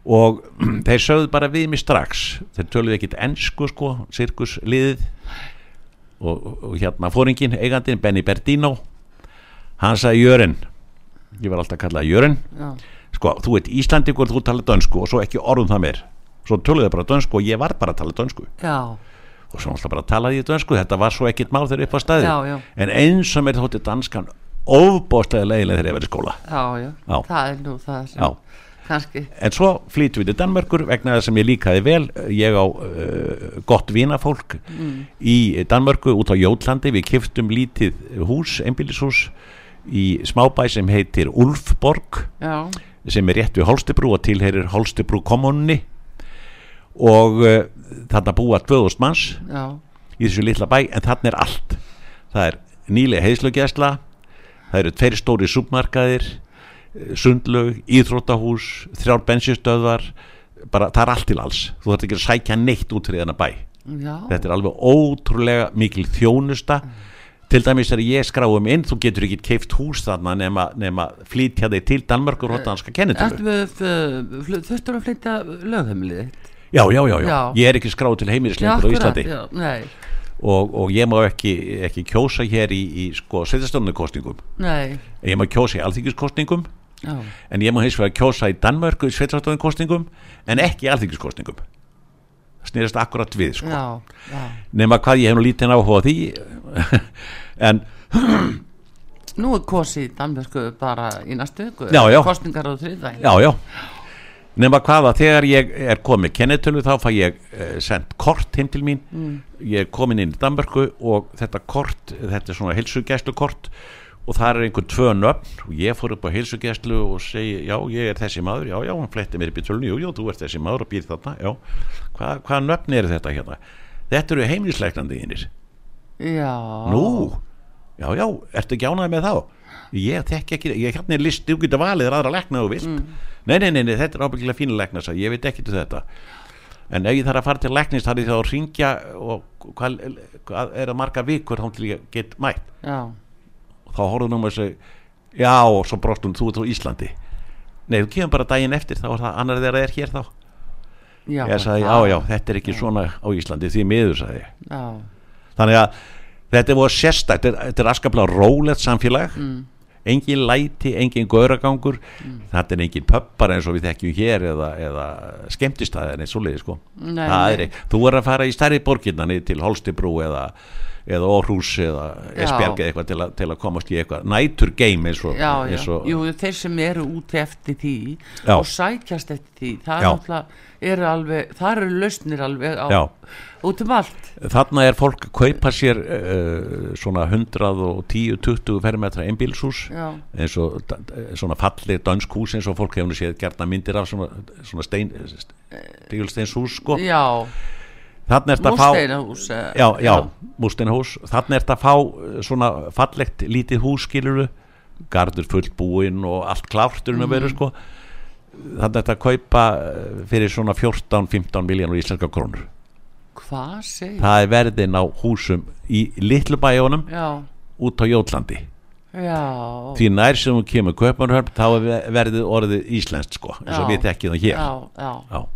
og þeir sögðu bara við mig strax. Þeir töluðu ekkit ennsku sko sirkusliðið. Og, og, hérna fóringin, eigandinn Benny Berdino hann sagði Jörn ég var alltaf að kalla Jörn sko, þú ert Íslandingur, þú talar dönsku og svo ekki orðum það meir. Svo töluðu þeir bara dönsku og ég var bara að tala dönsku.
Já,
og svo alltaf bara talaði ég dönsku. Þetta var svo ekkit mál þegar upp á staði
Já, já.
en eins og mér þótti danskan ofbóðslega leiðilega þegar ég verið skóla.
Já, já,
Já.
það er nú það sem
Já.
kannski,
en svo flýtum við til Danmörkur vegna þess að ég líkaði vel. Ég á uh, gott vinafólk í Danmörku út á Jótlandi. Við kiftum lítið hús, einbýlishús í smábæ sem heitir Ulfborg
já,
sem er rétt við Holstebrú og tilherir Holstebrú kommunni og uh, þarna búa 2000 manns
já,
í þessu litla bæ en þarna er allt. Það er nýlega heiðslöggjæsla það eru tveir stóri súpmarkaðir sundlög, íþróttahús þrjár bensinstöðvar bara það er allt til alls. Þú þarf ekki að sækja neitt út fyrir þennan bæ.
Já.
Þetta er alveg ótrúlega mikil þjónusta. Til dæmis er ég skráum inn þú getur ekki keift hús þarna nema, nema flýtja þig til Danmörk og rótanska kennitölu
Ertu með, þurftur að flytja lögheimlið
já, já, já, já, ég er ekki skráð til heimilislengur á Íslandi.
já,
og, og ég má ekki, ekki kjósa hér í, í sko, sveitastöndunarkostningum
nei.
Ég má kjósa í alþingiskostningum
já,
en ég má hins vegar kjósa í Danmörku í sveitastöndunarkostningum en ekki í alþingiskostningum það snýrast akkurat við sko. nema hvað ég hef nú lítið áhuga á því. En
Nú er kosið í Danmörku bara í næstu
já.
Kostningar á þriðvæg
já, já. Nema hvað að þegar ég er komið kennetölu þá fæ ég uh, sendt kort heim til mín. Ég er komin inn í Danmörku og þetta kort, þetta er svona heilsugæslu kort og það er einhver tvö nöfn. Og ég fór upp á heilsugæslu og segi já ég er þessi maður, já já hann fletti mér upp í tölunni, jú jú þú ert þessi maður og býr þarna. Já, Hva, hvað nöfn eru þetta hérna? Þetta eru heimilisleiknandi þínir.
Já.
Nú, já, já, ertu ánægð með þá? Ég þekki ekki, ég hérna er listi, þú getur valið aðra lekna og vilt. Nei, nei, nei, nei, þetta er ábyggilega fína lekna, ég. Veit ekki til þetta. En ef ég þarf að fara til leknist, þarf ég þá að ringja og hvað, hvað er að marga vikur þá til ég get mætt.
Já,
þá horfðum hún og segi, já, og svo brostum þú ert á Íslandi. Nei, þú kemur bara daginn eftir, þá er það annar þeirra er hér þá.
já
Ég sagði, já,
það-
já, þetta er ekki svona á Íslandi, því miður, sagði.
Já,
þannig að þetta er voru sérstætt þetta er- þetta er askaplega rólegt samfélag. Engin læti, engin gauragangur. Þetta er engin pöppar eins og við þekkjum hér eða, eða skemmtistæðir eins og leiði sko.
Nei,
Það er, ekki- þú er að fara í stærri borginna niður til Holstibrú eða eða Orhus eða. Esbjerg eða eitthvað til, að- til að komast í eitthvað nætur game eins og,
já, já.
eins og
Jú, þeir sem eru úti eftir því
Já.
og sækjast eftir því það er eru alveg það eru lausnir alveg á, út um allt.
Þarna er fólk að kaupa sér uh, svona 110-20 fermetra einbílshús eins og svona fallið dansk hús eins og fólk hefur séð gerna myndir af svona, svona stein stígulsteins hús sko.
Já
að
músteinahús eh,
já, já, músteinahús. Þannig er þetta að fá eh, svona fallegt lítið hús skiluru gardur fullbúinn og allt klárturinn að
Mhm.
vera sko. Þannig er þetta að kaupa eh, fyrir svona 14-15 miljónur íslenska krónur.
Hvað segir?
það er verðin á húsum í litlu bæjónum
Já,
út á Jótlandi.
Já.
Því nær sem hún kemur kaupanhörn þá er verðið orðið íslenskt sko eins og
Já.
við þekkjum það hér.
Já, já,
Já.
já segir það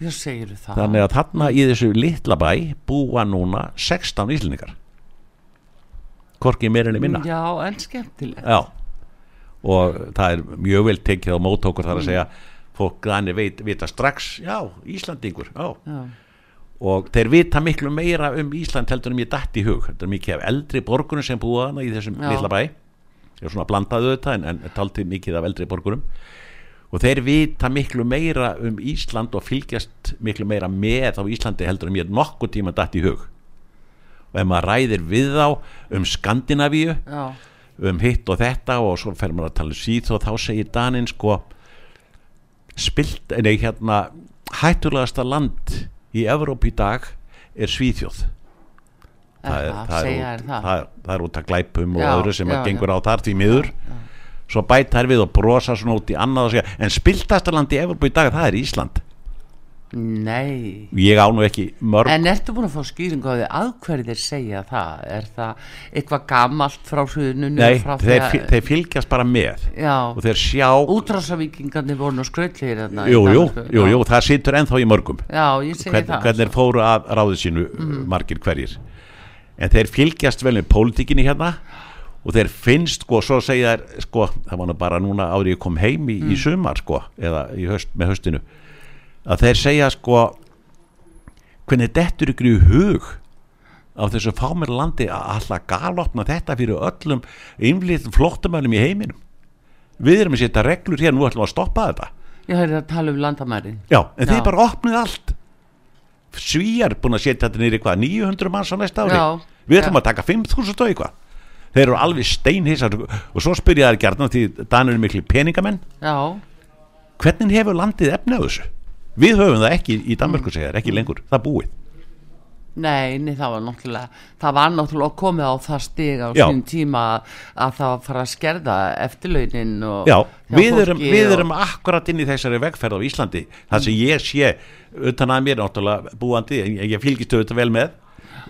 þannig að þarna í þessu litla bæ búa núna 16 íslendingar. Korki meirinni minna.
Já, en skemmtilegt.
Já. og það er mjög vel tekið á mótókur þar að segja fólk veit, vita strax já, Íslandingur já. Og þeir vita miklu meira um Ísland heldur um ég dætt í hug. Þetta er mikið af eldri borgurum sem búa hana í þessum litla bæ. Ég er svona blandaðu þetta en, en taldi mikið af eldri borgurum og þeir vita miklu meira um Ísland og fylgjast miklu meira með á Íslandi heldur um ég nokkuð tíma dætt í hug. Og ef maður ræðir við þá um Skandinavíu
já,
um hitt og þetta og svo fer maður að tala um síð og þá segir Danin sko spilt, nei hérna hættulegasta land í Evróp í dag er Svíþjóð.
Er það,
út,
er það.
það, það er út að glæpum og
Já,
öðru sem
já,
að gengur á þar því miður svo bæta þær við og brosa svona út í annað og segja, en spiltasta land í dag það er Ísland.
Nei.
Ég á nú ekki mörg
En ertu búin að fá skýringu á því að hverju þeir segja það? Er það eitthvað gamalt frá suðuninu?
nei,
frá
þeir, fy- þeir fylgjast bara með.
Já,
og þeir sjá
útrásavíkingarnir voru nú í
jú, jú, jú, jú, það situr ennþá í mörgum.
Já, ég segi
hvern,
það.
hvernig fóru að ráðu sínu margir hverjir. En þeir fylgjast vel með pólitíkinni hérna og þeir finnst sko, svo segja þær sko, það var nú bara núna árið ég kom heim í,
Mm.
í sumar sko, eða í höst, með höstinu að þeir segja sko hvernig dettur ykkur í hug á þessu fámir landi að alltaf galopna þetta fyrir öllum innflýttum flottamönnum í heiminum við erum að setja reglur hér, nú ætlum við að stoppa þetta
Ég höfði að tala um landamærin
Já, en þeir
Já.
bara opnuð allt Svíjar búin að setja þetta í hvað 900 manns á næsta ári
Já.
Við ætlum
Já.
að taka 5000 og eitthvað þeir eru alveg steinhissar. Og svo spyrja þær gerðan því Danir eru miklu peningamenn.
Já,
hvernig hefur landið efni á þessu? Við höfum það ekki í Danmörku segjar, ekki lengur, það búið.
Nei, nei, það var náttúrulega það var náttúrulega komið á það stig á sín tíma að, að það fara að skerða eftirlaunin og
Já, við erum, við
og-
erum akkurat inn í þessari vegferð á Íslandi. Það sem ég sé utan að mér náttúrulega búandi, en ég, ég fylgist auðvitað vel með.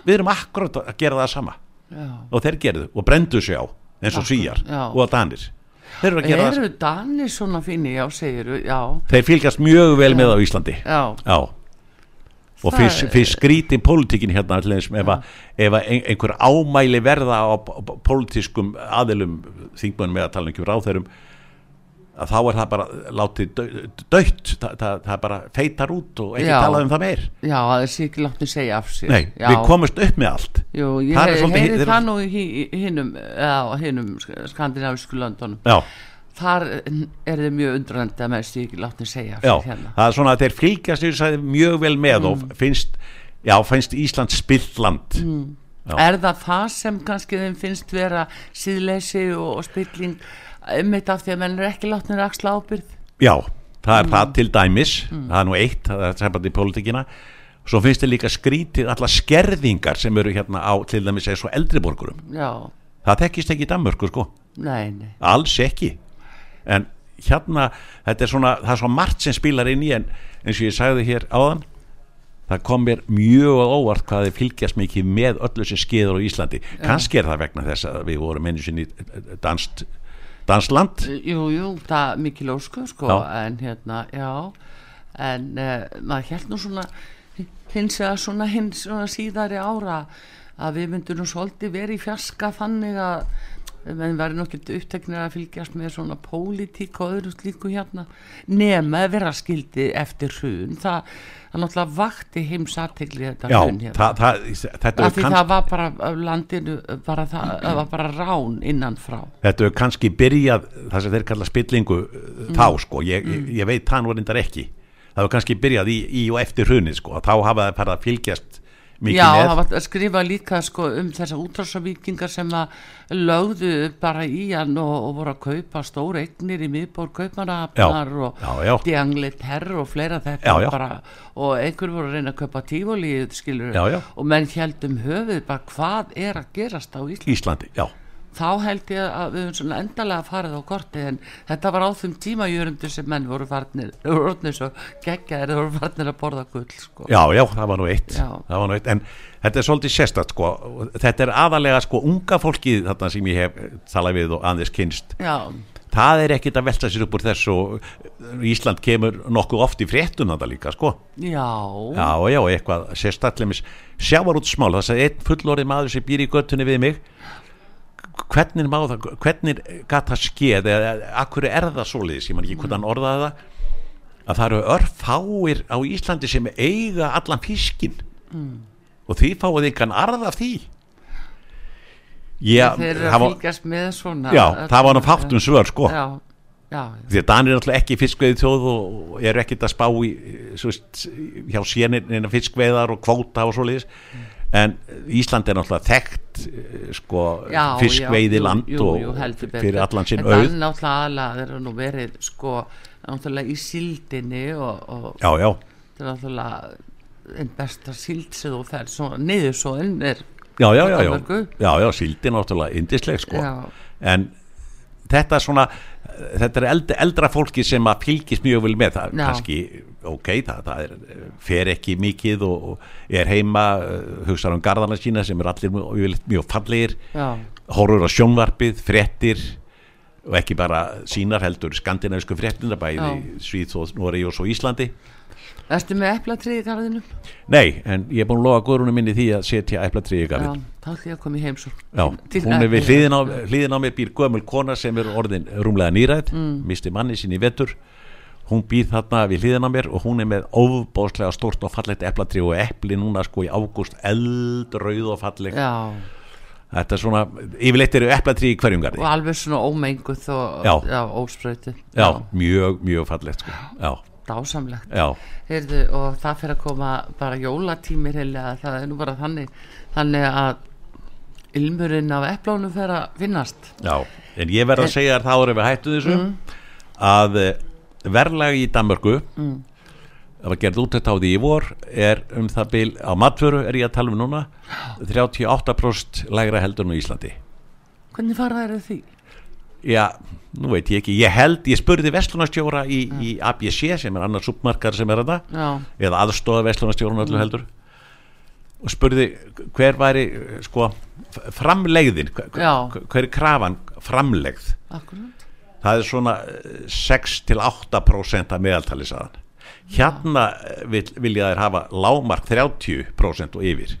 Við erum akkurat að gera það sama
já.
og þeir gerðu og brendu sig á eins og svíjar
já.
og danir. Þeir eru að gera það
eru Danir svona fínir, já, segiru, já.
Þeir fylgjast mjög vel með á Íslandi.
Já,
já. Og fyrst skrítin pólitíkin hérna þess ef, að- ef að ein, einhver ámæli verða á pólitískum aðilum þingmönnum eða tala ekki um ráþeirum að þá er það bara látið dautt, það, það, það bara feitar út og ekki
Já.
talað um það meir.
Já, það er sér ekki láttu segja af sér.
Nei,
já.
við komumst upp með allt.
Jú, ég
þeir-
það nú í hi- í hinum, eða, hinum skandinavísku löndunum.
Já,
þar er þið mjög undrandi að með sér ekki láttu segja af
já,
sér hérna.
það er svona að þeir fylgjast mjög vel með
Mm.
og finnst, já, finnst Ísland spilt land.
Mm. Er það það sem kannski þeim finnst vera síðleysi og, og spilling einmitt af því að menn er ekki látnir axla ábyrð
Já, það er
Mm.
það til dæmis. Það er nú eitt, það er sambandi í pólitíkina. Svo finnst þið líka skrítið alla skerðingar sem eru hérna á til dæmis eins og eldriborgurum
já,
það þekkist ekki í Danmörku sko.
Nei, nei.
Alls ekki. En hérna, þetta er svona það er svona margt sem spilar inn í en eins og ég sagði hér áðan það kom mér mjög óvart hvað þið fylgjast mikið með öllu sem skeður á Íslandi. Kannski er það vegna þess að við vorum einu sinni danst dansland.
Jú, jú, það er mikil ósku sko, en hérna, já en uh, maður held nú svona hins vegar svona hins svona síðari ára að við myndum nú svolítið verið í fjarska þannig að menn verður nokkið uppteknir að fylgjast með svona pólitík og öðru slíku hérna nema vera skildi eftir hrun. Það, það náttúrulega vakti heims aðtegli þetta
Já,
hrun hérna.
það, það, þetta kannski
það var bara landinu bara það, það var bara rán innan frá
þetta er kannski byrjað það sem þeir kalla spillingu mm. þá sko, ég, ég, ég veit það nú reyndar ekki. Það var kannski byrjað í, í og eftir hrunið sko, þá hafa það fylgjast mikið
Já,
með
það var að skrifa líka sko, um þessar útrásavíkingar sem að lögðu bara í hann og, og voru að kaupa stóra eignir í miðbór kaupmanahafnar
Já,
og
já, já.
djangli terr og fleira þetta
Já, já.
bara og einhver voru að reyna að kaupa tífólíð skilur
Já, já.
og menn heldum höfuð bara hvað er að gerast á Íslandi
Íslandi, já
þá held ég að við höfum svona endalega farið á korti en þetta var á þeim tímajörundu sem menn voru farnir orðnir svo geggjaðir þeir voru farnir að borða gull sko.
Já, já, það var nú eitt, var nú eitt. en þetta er svolítið sérstætt sko. þetta er aðalega sko unga fólkið þarna sem ég hef talað við og aðeins kynst
Já,
það er ekkit að velta sér upp úr þess og Ísland kemur nokkuð oft í fréttun þetta líka sko
já,
Já, já, eitthvað sérstætlemis sjávarútsmál, það sagði einn fullorðið maður sem býr í göttunni við mig hvernig má það, hvernig gat það skeð, eða akkur er það svoleiðis, ég man ekki hvernig hann orðaði það að það eru örfáir á Íslandi sem eiga allan fiskin og því fáið einhvern arð af því. Já,
þeir eru að
var,
fylgjast með svona
já, það var nú fátt um svör sko.
Já, já,
því að Danir er náttúrulega ekki fiskveið þjóð og eru ekkert að spá í svo, veist, hjá sénin fiskveiðar og kvóta og svoleiðis en Ísland er náttúrulega þekkt eh, sko, fiskveiði land og fyrir allan sinn
en
auð.
er náttúrulega þeir eru nú verið sko náttúrulega í síldinni og, og
já, já,
það er náttúrulega einn besta síld sem þú svona niður svo inn er
já, já, já, já,
Danmörku.
já, já síldi náttúrulega indisleg sko.
Já.
en þetta er svona þetta er eldra, eldra fólki sem að fylgist mjög vel með. Það
Já.
kannski, ok, það, það er, fer ekki mikið og, og er heima hugsa um garðana sína sem er allir mjög, mjög fallegir
já,
horfur á sjónvarpið, fréttir og ekki bara sínar heldur skandinavisku fréttina bæði Svíþóð, Noregi og svo Íslandi
erstu með eplatrið í garðinu
Nei, en ég er búin að lofa góðrunum minni því að setja eplatriði
já,
garðin
þá ætlum ég að koma í heimsók
Já,
Til-
hún er við hliðin á, hliðin á mér býr gömul kona sem er orðin rúmlega nýræð
Mm.
misti manni sín í vetur. Hún býr þarna við hliðin á mér og hún er með óbóðslega stórt og fallegt eplatri og epli núna sko í ágúst eldrauð og falleg.
Já,
þetta er svona, yfirleitt eru eplatri í hverjum garði.
Og alveg svona ómenguð og
Já.
já óspröyti
já, mjög, mjög fallegt sko. já,
dásamlegt. Heyrðu, og það fyrir að koma bara jólatímir heilega, það er nú bara þannig þannig að ilmurinn af eplónu fer að finnast.
Já, en ég verð að segja þér þá erum við hættu þessu að eh, verðlagi í Danmörku það var gerð út þetta á því í vor er um það bil, á matföru er ég að tala um núna 38% lægra heldur en á Íslandi.
Hvernig fara þær því?
Já, nú veit ég ekki, ég held, ég spurði vestlunarstjóra í, í ABC sem er annar submarkar sem er þetta eða aðstofa vestlunarstjórun öllu heldur og spurði hver væri eh, sko framlegðin hver, hver er krafan framlegð?
Akkurat.
Það er svona eh, 6-8% af meðaltali saðan hérna eh, vil, vilja þær hafa lámark 30% og yfir.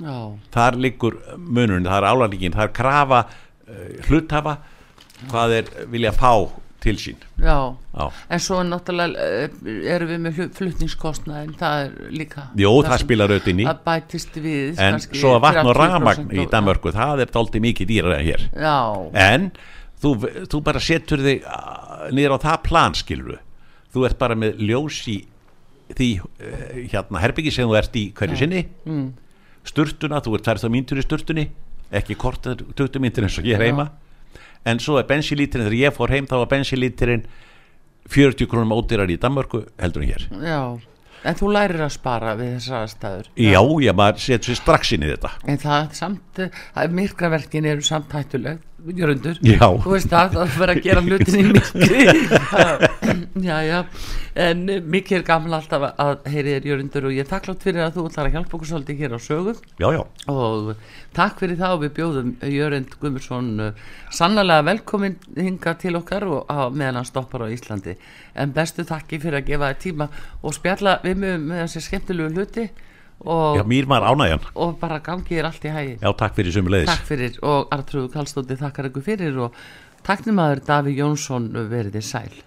Já,
þar liggur munurinn, það er álægingin það er krafa uh, hluthafa hvað þeir vilja fá til sín.
Já.
Já.
En svo náttúrulega eh, erum við með flutningskostnaðin, það er líka
Jó, það
sem-
spilar auðvitað inn í.
Það bætist við
en
kannski
svo að vatn og
30%
ramagn í Danmörku það er dálítið mikið dýra hér.
Já,
en þú, þú bara setur þig uh, niður á það plan skilur þú ert bara með ljós í því uh, hérna herbyggi sem þú ert í hverju sinni. Mm. sturtuna, þú ert þær þá míntur í sturtunni. Ekki kort 20 míntur eins og ég er heima en svo er bensinlítirinn, þegar ég fór heim þá var bensinlítirinn 40 krónum ódýrar í Danmörku heldur en hér.
Já En þú lærir að spara við þessar aðstæður.
Já, já, maður setur sér strax inn í þetta.
En það er samt, að myrkraverkin eru samt hættuleg, jörundur
Já.
Þú veist það, það fyrir að gera hlutin í myrkri. Já, já En mikið er gaman alltaf að heyri þér jörundur og ég er takklátt fyrir að þú ætlar að hjálpa okkur svolítið hér á sögu.
Já, já,
og takk fyrir það og við bjóðum Jörend Guðmursson uh, sannlega velkomin hinga til okkar og meðan hann stoppar á Íslandi. En bestu takki fyrir að gefa þér tíma og spjalla við með, með þessi skemmtilegu hluti og,
já mér maður ánægjan.
Og bara gangi þér allt í hægi
já, takk fyrir sömu leiðis
takk fyrir. Og Artrúðu Kallstótti þakkar ykkur fyrir og takknum aður Daví Jónsson verið þið sæl